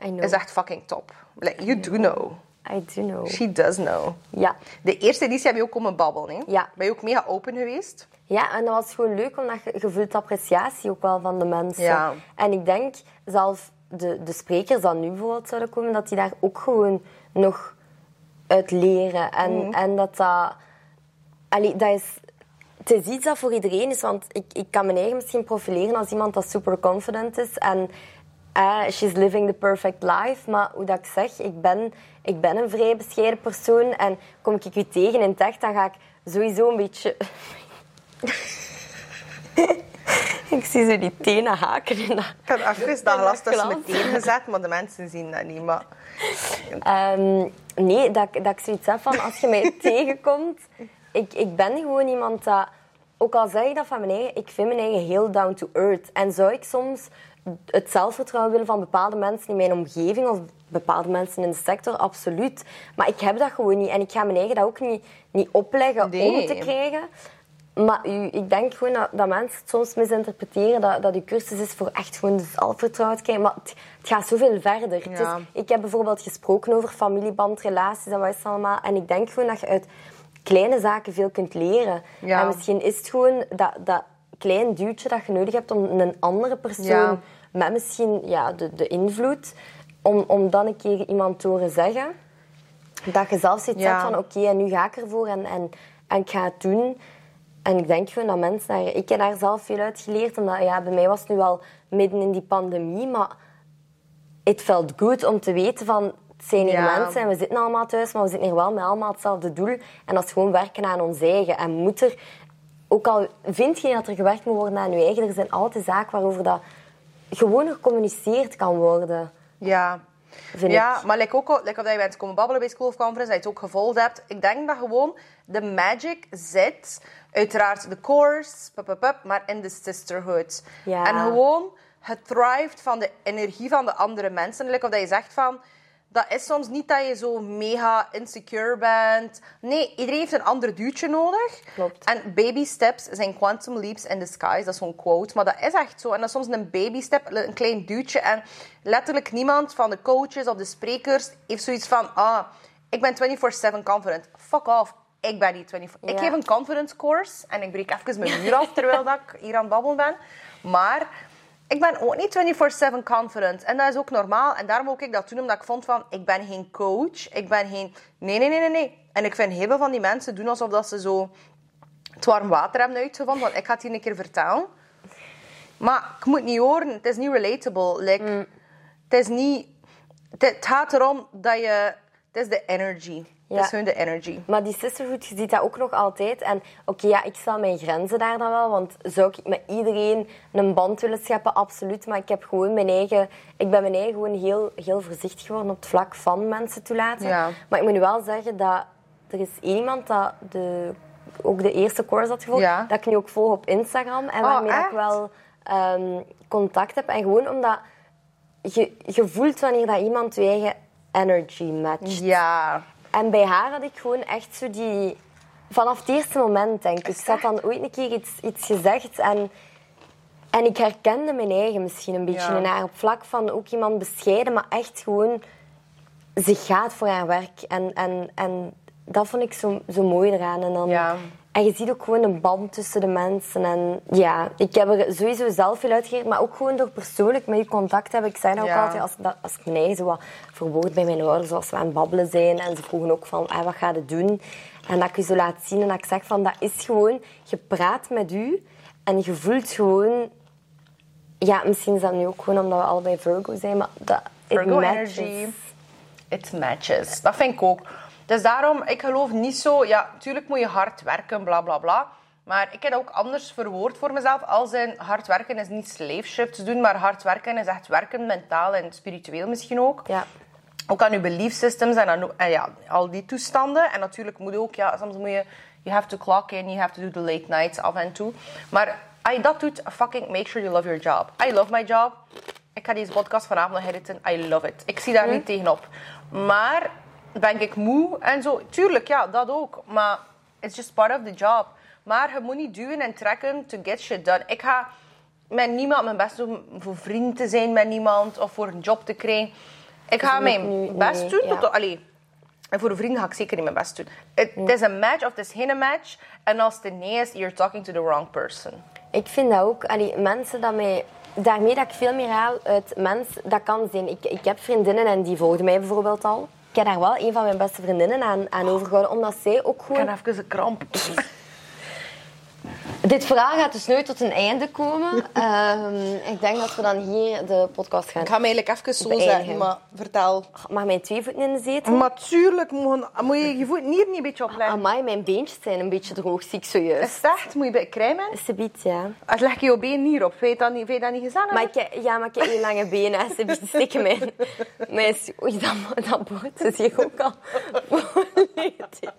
I know. Is echt fucking top. Like, you do know. I do know. She does know. Ja. De eerste editie heb je ook komen babbelen. Hè? Ja. Ben je ook mega open geweest? Ja, en dat was gewoon leuk, omdat je, je voelt appreciatie ook wel van de mensen. Ja. En ik denk, zelfs de, de sprekers die nu bijvoorbeeld zouden komen, dat die daar ook gewoon nog uit leren. En, Mhm. en dat dat... Allee, dat is... Het is iets dat voor iedereen is, want ik, ik kan mijn eigen misschien profileren als iemand dat super confident is. En eh, she's living the perfect life. Maar hoe dat ik zeg, ik ben, ik ben een vrij bescheiden persoon. En kom ik u tegen in het echt, dan ga ik sowieso een beetje... (laughs) Ik zie zo die tenen haken in dat. Ik had even dat glas tussen mijn tenen gezet, maar de mensen zien dat niet. Maar... Ehm, nee, dat, ik- dat ik zoiets heb van als je mij (laughs) tegenkomt. Ik, ik ben gewoon iemand dat, ook al zeg ik dat van mijn eigen, ik vind mijn eigen heel down to earth. En zou ik soms het zelfvertrouwen willen van bepaalde mensen in mijn omgeving of bepaalde mensen in de sector, absoluut. Maar ik heb dat gewoon niet. En ik ga mijn eigen dat ook niet, niet opleggen Nee. om te krijgen. Maar u, ik denk gewoon dat, dat mensen het soms misinterpreteren dat, dat uw cursus is voor echt gewoon zelfvertrouwen te krijgen. Maar het, het gaat zoveel verder. Het Ja. is, ik heb bijvoorbeeld gesproken over familieband, relaties en wat is het allemaal. En ik denk gewoon dat je uit kleine zaken veel kunt leren. Ja. En misschien is het gewoon dat, dat klein duwtje dat je nodig hebt om een andere persoon Ja. met misschien ja, de, de invloed, om, om dan een keer iemand te horen zeggen dat je zelf zoiets Ja. van oké, en nu ga ik ervoor en, en, en ik ga het doen. En ik denk gewoon dat mensen daar... Ik heb daar zelf veel uit geleerd, omdat ja, bij mij was het nu al midden in die pandemie, maar het felt goed om te weten van het zijn hier Ja. mensen en we zitten allemaal thuis, maar we zitten hier wel met allemaal hetzelfde doel. En dat is gewoon werken aan ons eigen. En moet er, ook al vind je dat er gewerkt moet worden aan je eigen, er zijn altijd zaken waarover dat gewoon gecommuniceerd kan worden. Ja. Vind ja, ik. maar like ook like of dat je bent komen babbelen bij School of Conference, dat je het ook gevolgd hebt. Ik denk dat gewoon de magic zit, uiteraard de course, pup, pup, pup, maar in de sisterhood. Ja. En gewoon het thrived van de energie van de andere mensen. Like of dat je zegt van, dat is soms niet dat je zo mega insecure bent. Nee, iedereen heeft een ander duwtje nodig. Klopt. En baby steps zijn quantum leaps in the skies. Dat is zo'n quote. Maar dat is echt zo. En dat is soms een baby step, een klein duwtje. En letterlijk niemand van de coaches of de sprekers heeft zoiets van... Ah, ik ben 24-7 confident. Fuck off. Ik ben niet 24... Ik geef een confidence course. En ik breek even mijn muur af terwijl (laughs) dat ik hier aan het babbelen ben. Maar ik ben ook niet 24-7 confident. En dat is ook normaal. En daarom ook ik dat toen, omdat ik vond van... Ik ben geen coach. Ik ben geen... Nee, nee, nee, nee, nee. En ik vind heel veel van die mensen doen alsof dat ze zo het warm water hebben uitgevonden. Want ik ga het hier een keer vertellen. Maar ik moet niet horen. Het is niet relatable. Like, Mm. Het is niet... Het, het gaat erom dat je... Het is de energy. Ja. is gewoon de energy. Maar die sisterhood, je ziet dat ook nog altijd. En oké, ja, ik stel mijn grenzen daar dan wel. Want zou ik met iedereen een band willen scheppen? Absoluut. Maar ik heb gewoon mijn eigen... Ik ben mijn eigen gewoon heel, heel voorzichtig geworden op het vlak van mensen toelaten. Ja. Maar ik moet nu wel zeggen dat... Er is één iemand dat de, ook de eerste course had gevolgd. Ja. Dat ik nu ook volg op Instagram. En Oh, waarmee dat ik wel ehm, contact heb. En gewoon omdat... Je, je voelt wanneer dat iemand je eigen energy matcht. Ja. En bij haar had ik gewoon echt zo die... Vanaf het eerste moment, denk ik. Ik had dan ooit een keer iets, iets gezegd en... En ik herkende mijn eigen misschien een beetje Ja. in haar. Op vlak van ook iemand bescheiden, maar echt gewoon... Ze gaat voor haar werk. En, en, en dat vond ik zo, zo mooi eraan. En, dan, Ja. En je ziet ook gewoon een band tussen de mensen. En ja, ik heb er sowieso zelf veel uitgeleerd. Maar ook gewoon door persoonlijk met je contact hebben. Ik zei dat ook Ja. altijd, als, dat, als ik eigen zo wat verwoord bij mijn ouders, zoals we aan het babbelen zijn. En ze vroegen ook van, ah, wat ga je doen? En dat ik je zo laat zien en dat ik zeg van, dat is gewoon... Je praat met u en je voelt gewoon... Ja, misschien is dat nu ook gewoon omdat we allebei Virgo zijn, maar dat... it Virgo matches. energy. It matches. Dat vind ik ook. Dus daarom, ik geloof niet zo... Ja, natuurlijk moet je hard werken, bla bla bla. Maar ik heb dat ook anders verwoord voor mezelf. Als in hard werken is niet slave shifts doen, maar hard werken is echt werken, mentaal en spiritueel misschien ook. Ja. Ook aan je belief systems en, aan, en ja, al die toestanden. En natuurlijk moet je ook, ja, soms moet je, you have to clock in, you have to do the late nights af en toe. Maar als je dat doet, fucking make sure you love your job. I love my job. Ik ga deze podcast vanavond nog editen. I love it. Ik zie daar niet tegenop. Maar ben ik moe en zo? Tuurlijk, ja, dat ook. Maar it's just part of the job. Maar je moet niet duwen en trekken to get shit done. Ik ga met niemand mijn best doen voor vriend te zijn met niemand of voor een job te krijgen. Ik ga mijn best nee, doen. ja. Tot, allee, en voor een vriend ga ik zeker niet mijn best doen. Het het is een match of het is geen match. En als het nee is, you're talking to the wrong person. Ik vind dat ook. Allee, mensen dat mij... Daarmee dat ik veel meer haal uit mens, dat kan zijn. Ik, ik heb vriendinnen en die volgden mij bijvoorbeeld al. Ik heb daar wel een van mijn beste vriendinnen aan, aan overgehouden, omdat zij ook Ik gewoon... heb even een kramp. (laughs) Dit verhaal gaat dus nooit tot een einde komen. (laughs) Ehm, ik denk dat we dan hier de podcast gaan... Ik ga hem eigenlijk even zo Beëindigen. zeggen, maar vertel. Mag mijn twee voeten in de zetel? Maar tuurlijk moet, moet je je voeten hier niet een beetje opleggen. Amai, mijn beentjes zijn een beetje droog, zie ik zojuist. Is echt? Moet je bij krijgen? Ze biedt, ja. Als leg je je been hierop, weet je dat niet, weet je dat niet gezegd? Maar ik, ja, maar ik heb heel lange benen. Ze biedt stikken mij. Mijn, oei, dat, dat bord is hier ook al (laughs) volledig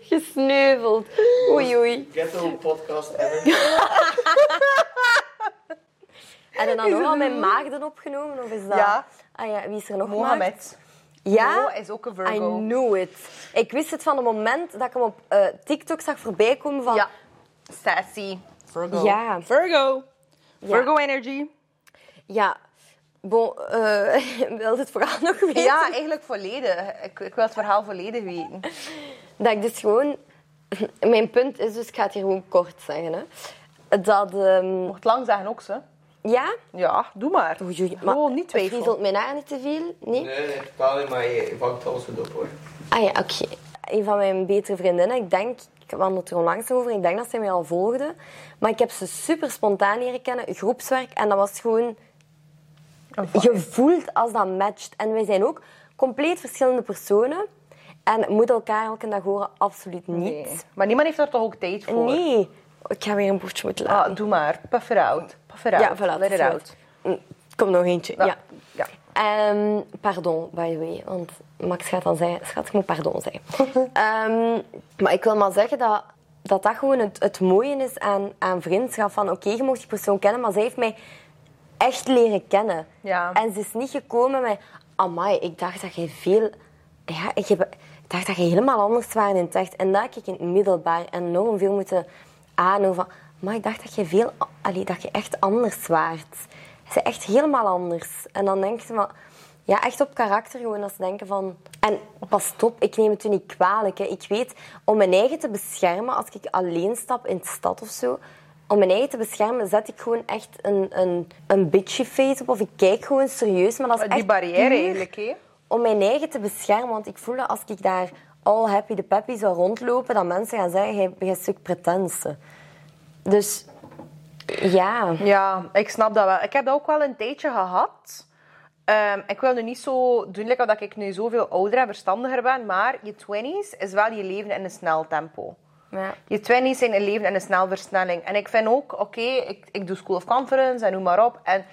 gesneuveld. Oei, oei. Ghetto podcast ever. (laughs) En dan nog al mijn maagden opgenomen? Of is dat... Ja. Ah ja, wie is er nog maagd? Mohammed. Ja? Mo is ook een I Virgo. knew it. Ik wist het van het moment dat ik hem op eh, TikTok zag voorbij komen van... Ja. Sassy. Virgo. Ja. Virgo. Ja. Virgo energy. Ja. Bon, eh (laughs) wil het verhaal nog weten? Ja, eigenlijk volledig. Ik, ik wil het verhaal volledig weten. Dat ik dus gewoon... (laughs) Mijn punt is, dus ik ga het hier gewoon kort zeggen. Hè. Dat... ehm, Mocht lang zeggen ook, ze. ja? Ja, doe maar. Oei, oei, maar Gewoon niet twijfelen. Frieselt mijn haar niet te veel? Nee? Nee, nee, totaal niet, maar je vangt alles goed op hoor. Ah ja, oké. Een van mijn betere vriendinnen, ik denk... Ik wandelde er onlangs over, ik denk dat zij mij al volgde. Maar ik heb ze super spontaan leren kennen, groepswerk. En dat was gewoon... Je voelt als dat matcht. En wij zijn ook compleet verschillende personen. En moet elkaar elke dag horen? Absoluut niet. Nee. Maar niemand heeft er toch ook tijd voor? Nee. Ik ga weer een boertje moeten laten. Ah, doe maar. Puff it out. Puff it out. ja, voilà. Let it out. Mm, Kom nog eentje. Ja. Ja. ja. Ehm, pardon, by the way. Want Max gaat dan zeggen... Schat, ik moet pardon zeggen. (laughs) Ehm, maar ik wil maar zeggen dat dat, dat gewoon het, het mooie is aan, aan vriendschap. Van oké, je mocht die persoon kennen, maar zij heeft mij echt leren kennen. Ja. En ze is niet gekomen met... amai, ik dacht dat jij veel... Ja, ik, heb, ik dacht dat je helemaal anders was in het echt. En dat heb ik in het middelbaar enorm veel moeten aanhouden van... Maar ik dacht dat je, veel, allee, dat je echt anders waart. Ze echt helemaal anders. En dan denk je van... Ja, echt op karakter gewoon. Als denken van... En pas op, ik neem het u niet kwalijk. Hè. Ik weet, om mijn eigen te beschermen, als ik alleen stap in de stad of zo... Om mijn eigen te beschermen, zet ik gewoon echt een, een, een bitchy face op. Of ik kijk gewoon serieus. Maar dat is Die echt barrière puur eigenlijk, hè? Om mijn eigen te beschermen. Want ik voelde als ik daar all happy de peppy zou rondlopen, dat mensen gaan zeggen, jij bent een stuk pretense. Dus ja. Ja, ik snap dat wel. Ik heb dat ook wel een tijdje gehad. Ehm, ik wil nu niet zo doen like dat ik nu zoveel ouder en verstandiger ben, maar je 20s is wel je leven in een snel tempo. ja. Je 20s zijn een leven in een snel versnelling. En ik vind ook, oké, ik, ik doe School of Conference en noem maar op. En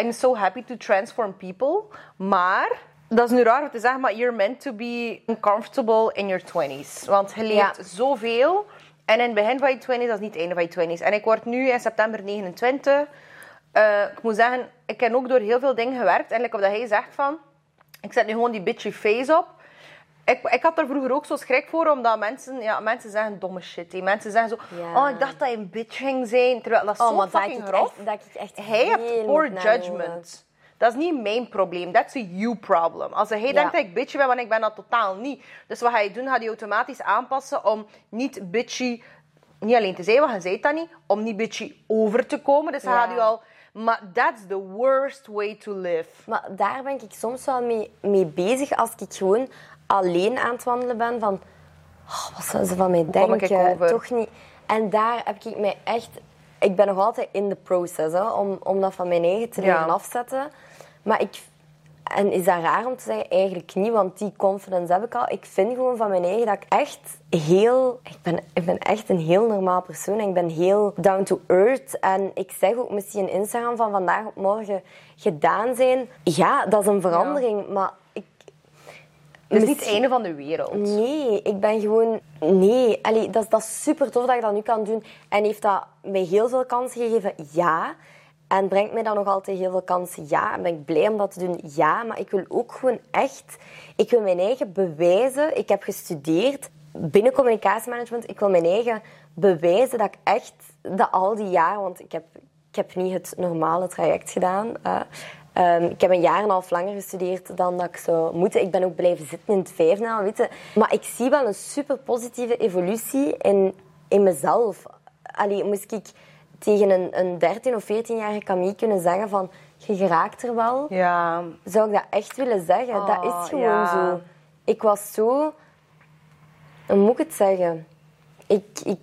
I'm so happy to transform people. Maar, dat is nu raar om te zeggen, maar you're meant to be uncomfortable in your 20s. Want je leert Ja. zoveel. En in het begin van je 20s, dat is niet het einde van je 20s. En ik word nu in september 29. Eh, ik moet zeggen, ik heb ook door heel veel dingen gewerkt. En like wat hij zegt van, ik zet nu gewoon die bitchy face op. Ik, ik had er vroeger ook zo schrik voor, omdat mensen, ja, mensen zeggen domme shit. hè. Mensen zeggen zo, Ja. oh, ik dacht dat je een bitch ging zijn. Terwijl dat is Oh, zo dat fucking grof. echt, dat ik echt Hij heeft poor judgment. Dat is niet mijn probleem. That's a you problem. Als hij denkt dat ik bitchy ben, want ik ben dat totaal niet. Dus wat ga je doen? Ga je automatisch aanpassen om niet bitchy... Niet alleen te zijn, want je zei dat niet. Om niet bitchy over te komen. Dus dan Ja. gaat je al... Maar that's the worst way to live. Maar daar ben ik soms wel mee, mee bezig als ik gewoon alleen aan het wandelen ben. Van, oh, wat zullen ze van mij denken? over? Toch niet. En daar heb ik mij echt... Ik ben nog altijd in de proces hè, om, om dat van mijn eigen te leren Ja. afzetten. Maar ik... En is dat raar om te zeggen? Eigenlijk niet, want die confidence heb ik al. Ik vind gewoon van mijn eigen dat ik echt heel... Ik ben, ik ben echt een heel normaal persoon. En ik ben heel down to earth. En ik zeg ook misschien Instagram van vandaag op morgen gedaan zijn. Ja, dat is een verandering. Maar ik, Het is niet het einde van de wereld. Nee, ik ben gewoon... Nee, Allee, dat, is- dat is super tof dat ik dat nu kan doen. En heeft dat mij heel veel kansen gegeven? Ja. En brengt mij dat nog altijd heel veel kansen? Ja. En ben ik blij om dat te doen? Ja. Maar ik wil ook gewoon echt... Ik wil mijn eigen bewijzen. Ik heb gestudeerd binnen communicatiemanagement. Ik wil mijn eigen bewijzen dat ik echt... Dat al die jaren... Want ik heb, ik heb niet het normale traject gedaan. Ehm, ik heb een jaar en een half langer gestudeerd dan dat ik zou moeten. Ik ben ook blijven zitten in het vijfde jaar, weet je. Maar ik zie wel een super positieve evolutie in, in mezelf. Allee, moest ik tegen een, een 13 of 14-jarige Camille kunnen zeggen van... Je geraakt er wel. Ja. Zou ik dat echt willen zeggen? dat Oh, is gewoon ja. zo. Ik was zo... Hoe moet ik het zeggen? Ik... ik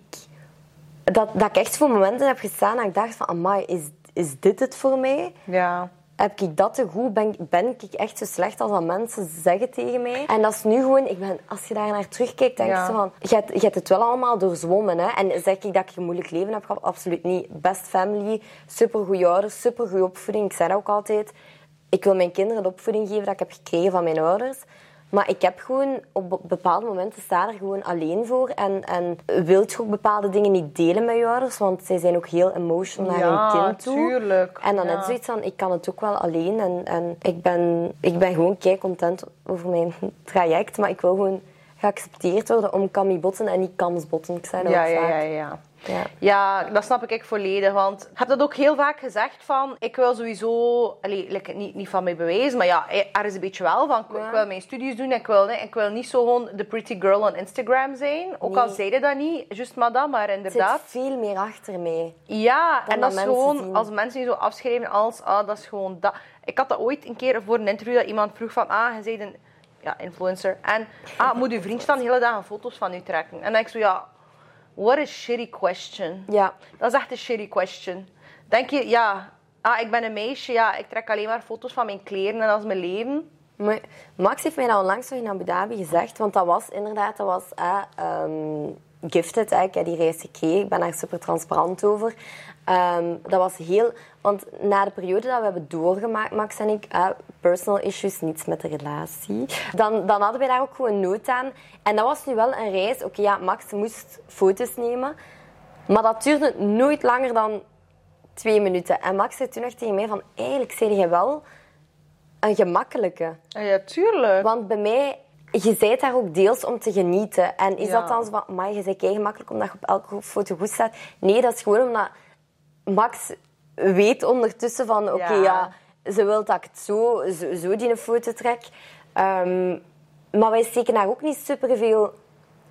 dat, dat ik echt voor momenten heb gestaan dat ik dacht van... Amai, is, is dit het voor mij? Ja. Heb ik dat te goed? Ben, ben ik echt zo slecht als dat mensen zeggen tegen mij? En dat is nu gewoon, ik ben, als je daar naar terugkijkt, denk je van, je hebt, het wel allemaal doorzwommen. Hè? En zeg ik dat ik een moeilijk leven heb gehad? Absoluut niet. Best family, supergoeie ouders, supergoeie opvoeding. Ik zei dat ook altijd. Ik wil mijn kinderen de opvoeding geven dat ik heb gekregen van mijn ouders. Maar ik heb gewoon, op be- bepaalde momenten sta er gewoon alleen voor. En, en wilt je ook bepaalde dingen niet delen met je ouders? Want zij zijn ook heel emotional naar Ja, hun kind toe. tuurlijk. En dan Ja. net zoiets van, ik kan het ook wel alleen. En, en ik, ben, ik ben gewoon kei content over mijn (laughs) traject. Maar ik wil gewoon geaccepteerd worden om Camille Botten en niet Kams Botten. Ik zei dat Ja, ja, ja, ja. Ja. Ja, dat snap ik volledig. Want ik heb dat ook heel vaak gezegd van... Ik wil sowieso... Allee, like, niet, niet van mij bewijzen, maar ja, er is een beetje wel van... Ik, Ja. ik wil mijn studies doen. Ik wil, nee, ik wil niet zo gewoon de pretty girl on Instagram zijn. Ook al Nee. zeiden dat niet, just madame, maar Er inderdaad... zit veel meer achter mij. Ja, en dat is gewoon... zien. Als mensen je zo afschrijven als... Ah, dat is gewoon dat. Ik had dat ooit een keer voor een interview dat iemand vroeg van... Ah, je bent een ja, influencer. En ah, moet je vriendje dan de hele dag foto's van u trekken? En dan denk ik zo, ja... What a shitty question. Ja. Dat is echt een shitty question. Denk je, ja, ah, ik ben een meisje, ja, ik trek alleen maar foto's van mijn kleren en dat is mijn leven. Maar Max heeft mij dat onlangs nog in Abu Dhabi gezegd. Want dat was inderdaad, dat was eh, ehm, gifted. hè. Ik heb die reis gekregen. Ik ben daar super transparant over. Ehm, dat was heel... Want na de periode dat we hebben doorgemaakt, Max en ik, eh, personal issues, niets met de relatie, dan, dan hadden wij daar ook gewoon nood aan. En dat was nu wel een reis. Oké, ja, Max moest foto's nemen. Maar dat duurde nooit langer dan twee minuten. En Max zei toen nog tegen mij van... Eigenlijk zei jij wel een gemakkelijke. Ja, tuurlijk. Want bij mij, je bent daar ook deels om te genieten. En is Ja. dat dan zo van, maar je bent kei gemakkelijk omdat je op elke foto goed staat? Nee, dat is gewoon omdat Max weet ondertussen van, oké, Ja. ja. ze wil dat ik het zo, zo, zo die een foto trek. Ehm, maar wij steken daar ook niet superveel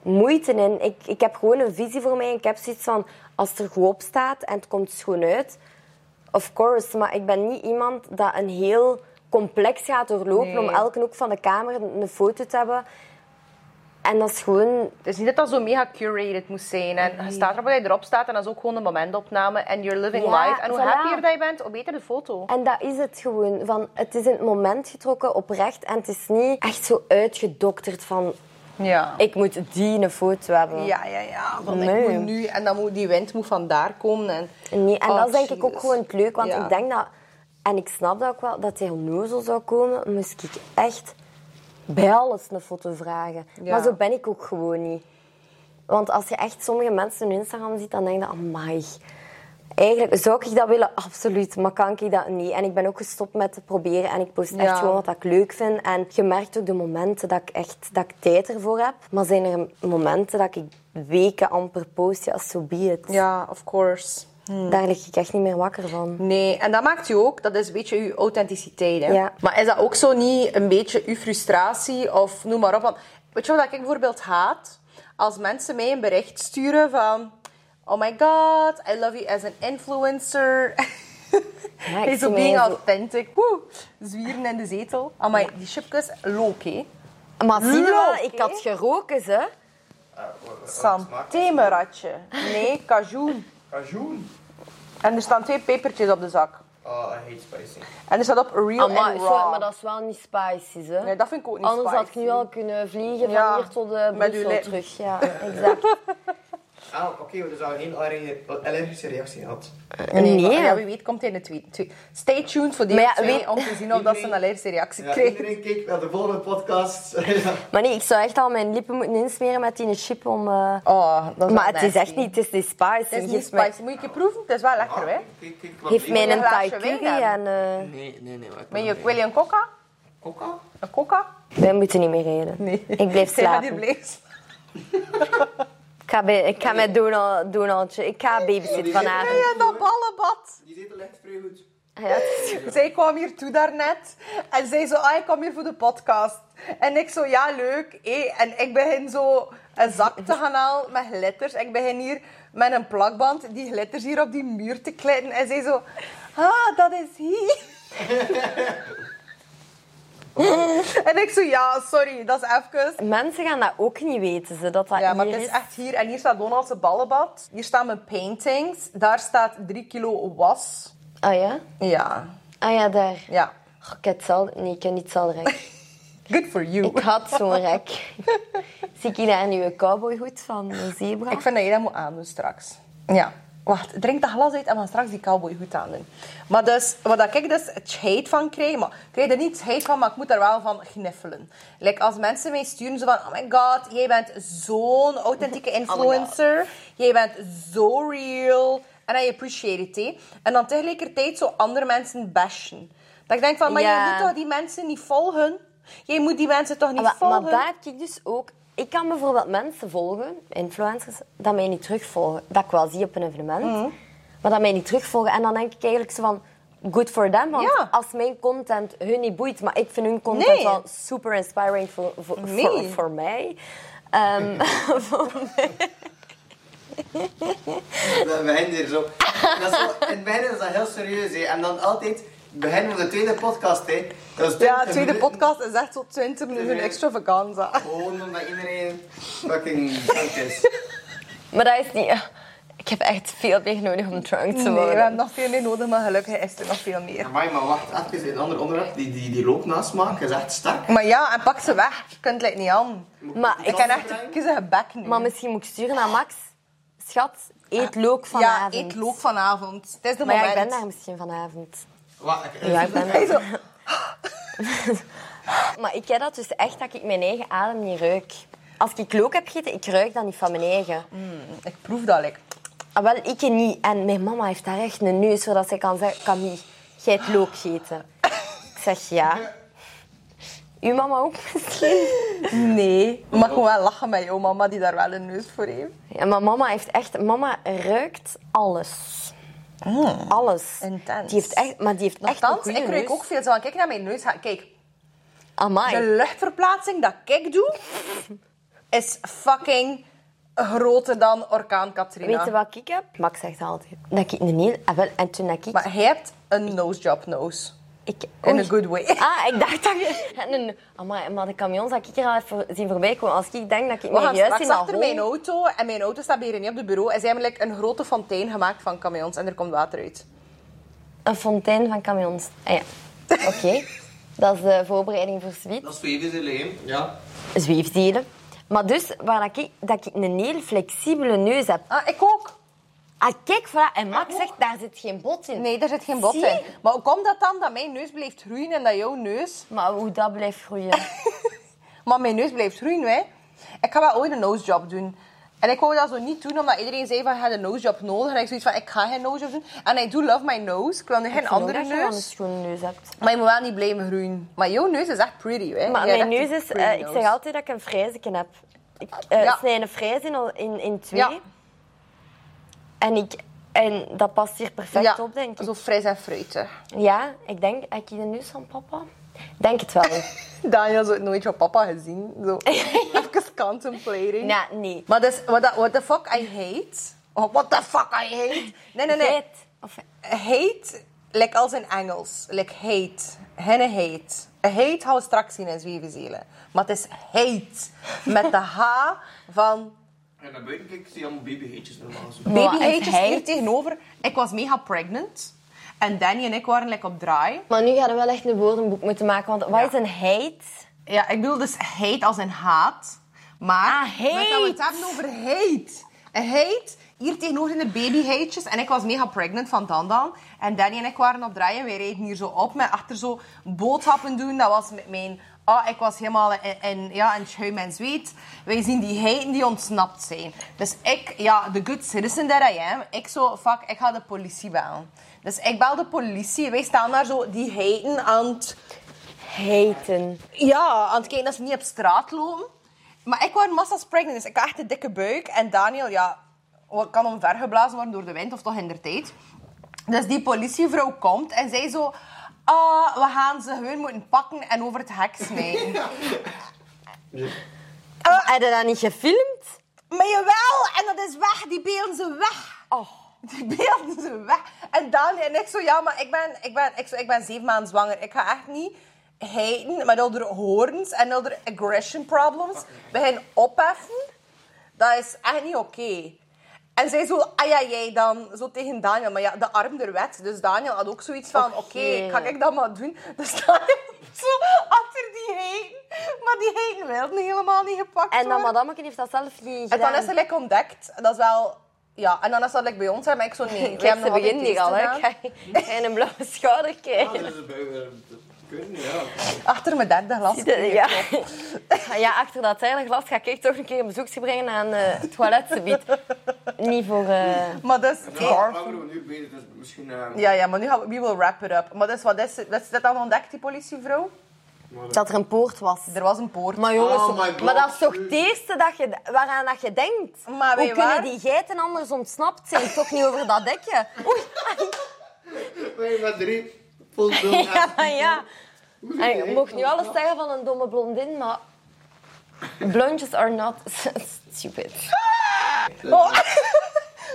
moeite in. Ik, ik heb gewoon een visie voor mij. Ik heb zoiets van, als het er goed op staat en het komt schoon uit, of course. Maar ik ben niet iemand dat een heel complex gaat doorlopen Nee. om elke hoek van de kamer een foto te hebben. En dat is gewoon... Het is niet dat dat zo mega curated moet zijn. En je staat erop dat je erop staat en dat is ook gewoon een momentopname. En you're living Ja, life. En hoe voilà. happier dat je bent, hoe beter de foto. En dat is het gewoon. Van, het is in het moment getrokken, oprecht. En het is niet echt zo uitgedokterd van... Ja. Ik moet die een foto hebben. Ja, ja, ja. Nee. ik moet nu, en dan moet die wind moet vandaar komen. En, Nee, en Oh, dat is denk ik ook gewoon het leuk. Want Ja. ik denk dat... En ik snap dat ook wel, dat hij onnozel zou komen. Moest ik echt bij alles een foto vragen. Ja. Maar zo ben ik ook gewoon niet. Want als je echt sommige mensen hun Instagram ziet, dan denk je... Amai. Eigenlijk zou ik dat willen, absoluut. Maar kan ik dat niet. En ik ben ook gestopt met te proberen. En ik post echt gewoon wat ik leuk vind. En je merkt ook de momenten dat ik echt dat ik tijd ervoor heb. Maar zijn er momenten dat ik weken amper post? Ja, so be it. ja, of course. Daar lig ik echt niet meer wakker van. Nee, en dat maakt u ook, dat is een beetje uw authenticiteit. Hè? Ja. Maar is dat ook zo niet een beetje uw frustratie of noem maar op? Want, weet je wat ik bijvoorbeeld haat? Als mensen mij een bericht sturen van... Oh my god, I love you as an influencer. Ja, ik (laughs) zo being authentic. Woe, zwieren in de zetel. Amai, die chipjes, look, hè. Maar zie je wel, ik had geroken, ze. Santemeratje. Nee, cajoen. Cajoen. En er staan twee pepertjes op de zak. Oh, I hate spicy. En er staat op real maar, and sorry, raw. maar dat is wel niet spicy, hè. Nee, dat vind ik ook niet Anders had ik nu al kunnen vliegen Ja, van hier tot uw Brussel terug. Ja, (laughs) exact. Ah, oké, we dus al geen allergie- allergische reactie gehad. Nee. ja, wie weet komt hij in de tweede. twee. Stay tuned voor deze Maar ja, twee weet- om te zien of dat ze een allergische reactie Ja, krijgt. iedereen kijkt naar de volgende podcast. (laughs) Maar nee, ik zou echt al mijn lippen moeten insmeren met die chip om... eh, Oh, dat is Maar het is echt niet, het is spicy. Het is niet mij- spicy. Moet je een proeven? Het is wel lekker, hè? Kijk, kijk, wat Geef mij een Thai curry en... eh, Nee, nee, nee. Maar je, wil je een coca? Coca? Een coca? wij moeten niet meer reden. Nee. Ik blijf (laughs) slapen. blijven. Ik (laughs) ga, ik ga met Donald, Donaldje... Ik ga babysitten die vanavond. Ja, dat ballenbad. Die zetel ligt vrij goed. Ja, het is- (laughs) Zij kwam hier toe daarnet en zei zo, ah, ik kom hier voor de podcast. En ik zo, ja, leuk. hé. En ik begin zo een zak te gaan halen met glitters. Ik begin hier met een plakband die glitters hier op die muur te klitten. En zij zo, ah, dat is hier. (laughs) (laughs) en ik zo, ja, sorry, dat is even... Mensen gaan dat ook niet weten, ze, dat dat Ja, maar hier het is is. echt hier. En hier staat Donald's ballenbad. Hier staan mijn paintings. Daar staat 3 kilo was. Ah ja? Ja, Ah ja, daar. ja. Goh, ik heb hetzelfde... Nee, ik heb niet hetzelfde rek. (laughs) Good for you. Ik had zo'n (laughs) rek. Zie ik hier een cowboyhoed van de zebra? Ik vind dat je dat moet aandoen straks. Ja. Wacht, drink dat glas uit en gaan straks die cowboy goed aandoen. Maar dus, wat ik dus het hate van krijg, maar ik krijg er niet hate van, maar ik moet er wel van gniffelen. Like, als mensen mij sturen zo van, oh my god, jij bent zo'n authentieke (laughs) influencer. jij bent zo real. En I appreciate it. En dan tegelijkertijd zo andere mensen bashen. Dat ik denk van, maar je moet toch die mensen niet volgen? Jij moet die mensen toch niet Ah, maar, volgen? maar daar heb ik dus ook... Ik kan bijvoorbeeld mensen volgen, influencers, dat mij niet terugvolgen. Dat ik wel zie op een evenement. Mhm. Maar dat mij niet terugvolgen. En dan denk ik eigenlijk zo van... Good for them, want Ja. als mijn content hun niet boeit... Maar ik vind hun content Nee. wel super inspiring voor, voor, Nee. voor, voor mij. Ehm, (laughs) voor mij. Dat begint hier zo. Dat is zo. In het begin is dat heel serieus, hè. En dan altijd, begin van de tweede podcast, hè. Dat is Ja, 20 de tweede minuten. podcast is echt zo 20 minuten extravaganza. Gewoon omdat iedereen fucking drunk is. Maar dat is niet... Ik heb echt veel meer nodig om drunk te Nee, we worden. hebben nog veel meer nodig, maar gelukkig is er nog veel meer. Amai, maar wacht even, een ander onderwerp. Die, die, die loopnasmaak is echt sterk. Maar ja, en pak ze weg. Je kunt het niet aan. Maar Ik ken echt een kiezige bek nu. Maar misschien moet ik sturen naar Max. Schat, eet look ja, vanavond. eet look vanavond. Het is de Maar ja, moment. ik ben daar misschien vanavond. Wat, ik- Ja, ik ben (laughs) zo. (laughs) Maar ik heb dat dus echt dat ik mijn eigen adem niet ruik. Als ik look heb gegeten, ik ruik dat niet van mijn eigen. Ik proef dat, like. Ah, wel, ik niet. En mijn mama heeft daar echt een neus, zodat zij kan zeggen... Camille, jij hebt look gegeten. Ik zeg ja. Uw mama ook misschien? Nee. Maar gewoon wel lachen met jouw mama die daar wel een neus voor heeft. Ja, maar mama heeft echt... Mama ruikt alles. Alles. Intens. Die heeft echt, maar die heeft echt een Nochtans, goede ik ruik ook veel. Zo, kijk naar mijn neus. Kijk, Amai. de luchtverplaatsing dat ik doe, is fucking groter dan orkaan Katrina. Weet je wat ik heb? Max zegt altijd dat ik een heel... Ah, wel, en toen dat ik... Maar hij hebt een nose job nose. Ik In a good way. Ah, ik dacht dat je... (laughs) Amai, maar de camions dat ik er al even zien voorbij komen, als ik denk dat ik juist in achter mijn auto. En mijn auto staat hier niet op het bureau. Is eigenlijk een grote fontein gemaakt van camions. En er komt water uit. Een fontein van camions. Ah, ja. (laughs) Oké. Dat is de voorbereiding voor Sweet. Dat is ja. Zweefdelen. Maar dus, waar dat ik, dat ik een heel flexibele neus heb. Ah, ik ook. Ah, kijk, voilà. En Max zegt, daar zit geen bot in. Nee, daar zit geen bot Zie? in. Maar hoe komt dat dan dat mijn neus blijft groeien en dat jouw neus... Maar hoe dat blijft groeien. (laughs) Maar mijn neus blijft groeien, hè. Ik ga wel ooit een nose job doen. En ik wou dat zo niet doen, omdat iedereen zei van, je hebt een nose job nodig. En ik zoiets van, ik ga geen nose job doen. En I do love my nose. Ik wil nu geen Ik vind ook andere dat je een neus. schone neus hebt. Maar je moet wel niet blijven groeien. Maar jouw neus is echt pretty, hè. Maar Jij mijn neus is... eh, ik zeg altijd dat ik een frijzeken heb. Ik eh, Ja. snij een frijs in, in, in twee. Ja. En, ik, en dat past hier perfect ja, op, denk ik. zo fris en fruitig. Ja, ik denk... Heb ik de neus van papa? Denk het wel. (laughs) Daniel het nooit van papa gezien. Zo, (laughs) even contemplating. ja, nee. Maar dus, what, the- what the fuck I hate... Oh, what the fuck I hate? Nee, nee, nee. Feit. Of, Hate, like als in Engels. Like hate. Henne hate. Hate gaan we straks zien in Zwevenzelen. Maar het is hate. Met de H van En naar buiten kijk, zie je allemaal babyheetjes normaal. Zo. Maar baby het hatejes hate- hier tegenover. Ik was mega pregnant. En Danny en ik waren like, op draai. Maar nu gaan we wel echt een woordenboek moeten maken. Want wat is een hate? Ja, ik bedoel dus hate als in haat. Maar Ah, hate. met dat we het hebben over hate. Een hate, hier tegenover zijn de babyheetjes. En ik was mega pregnant van Dandan. En Danny en ik waren op draaien. Wij reden hier zo op met achter zo boodschappen doen. Dat was met mijn... Ah, ik was helemaal in, in, ja, in schuim en zweet. Wij zien die heiten die ontsnapt zijn. Dus ik, ja, the good citizen that I am. Ik zo, fuck, ik ga de politie bellen. Dus ik bel de politie. Wij staan daar zo die heiten aan het... Ja, aan het kijken dat ze niet op straat lopen. Maar ik was massas pregnant, dus ik had echt een dikke buik. En Daniel, ja, kan omvergeblazen worden door de wind, of toch in de tijd. Dus die politievrouw komt en zij zo... Ah, we gaan ze gewoon moeten pakken en over het hek smijten. (laughs) Oh, heb je dat niet gefilmd? maar jawel, en dat is weg. Die beelden ze weg. Oh. Die beelden ze weg. En Daniel en ik zo, ja, maar ik ben, ik ben, ik zo, ik ben zeven maanden zwanger. Ik ga echt niet haten met al de horens en al de aggression problems beginnen opheffen. Dat is echt niet oké. En zij zo, ah ja, jij dan, zo tegen Daniel. Maar ja, de arm der wet. Dus Daniel had ook zoiets van, oké, ga ik dat maar doen? Dus (laughs) Daniel zo achter die heen. Maar die heen wilde helemaal niet gepakt En dan worden. heeft dat zelf niet En dan gedaan. is het like, ontdekt. Dat is wel... Ja, en dan is dat like, bij ons, hè, maar ik zo nee. we Kijk, hebben ze nog altijd begint hier al, hè. gedaan. Ga (laughs) je een blauwe schouder krijgen. uh, kunnen, ja. Achter mijn derde glas. Ja. ja, achter dat derde glas ga ik toch een keer een bezoekje brengen aan eh, het toiletgebied. Niet voor... eh, Maar dus... Ja, langer we nu bezig, dus misschien... eh, Ja, ja, maar nu gaan we... We will wrap it up. Maar dus, wat is, wat is dit dan ontdekt, die politievrouw? dat er een poort was. Er was een poort. Maar jongens, Oh God, maar dat is toch het eerste dat je, waaraan dat je denkt? Maar Hoe kunnen waar? die geiten anders ontsnapt zijn? Toch niet over dat dekje? (laughs) Oei. Met drie. Voldoende. Ja, maar ja. En je mocht nu alles zeggen van een domme blondin, maar... Blondjes are not (laughs) stupid. Oh. (laughs)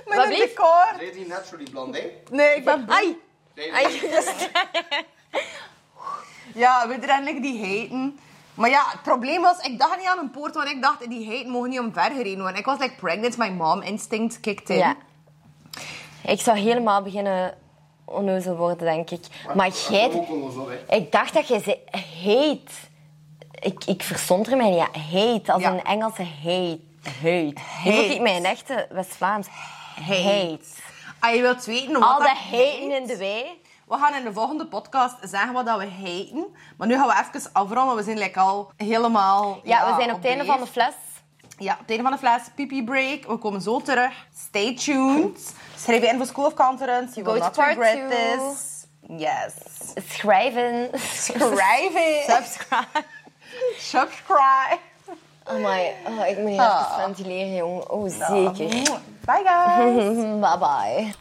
Met Wat een decor. Die naturally blond, hè? Nee, ik ben... Ai. (laughs) Ja, we eindelijk die heten. Maar ja, het probleem was, ik dacht niet aan een poort, want ik dacht, die heten mogen niet omvergereden worden. Ik was like pregnant, my mom instinct kicked in. Ja. Ik zou helemaal beginnen onnozel worden, denk ik. Maar jij... Ik dacht dat je zei hate. Ik, ik verstond er mij niet. Ja, hate, als Ja. een Engelse hate. Hate. Hoe ik mijn echte West-Vlaams? Hate. Als je wilt weten wat Al dat dat haten hate- in de wei. We gaan in de volgende podcast zeggen wat dat we haten. Maar nu gaan we even afronden. We zijn like al helemaal... Ja, we zijn op het einde van de fles. Ja, op het einde van de fles. Pipi break. We komen zo terug. Stay tuned. Schrijf je voor School of Conference. You Go will not regret two. this. Yes. Schrijven. Schrijven. (laughs) Subscribe. Subscribe. Oh Amai, oh, ik moet hier even ah. ventileren, jongen. Oh, zeker. Bye guys. (laughs) Bye bye.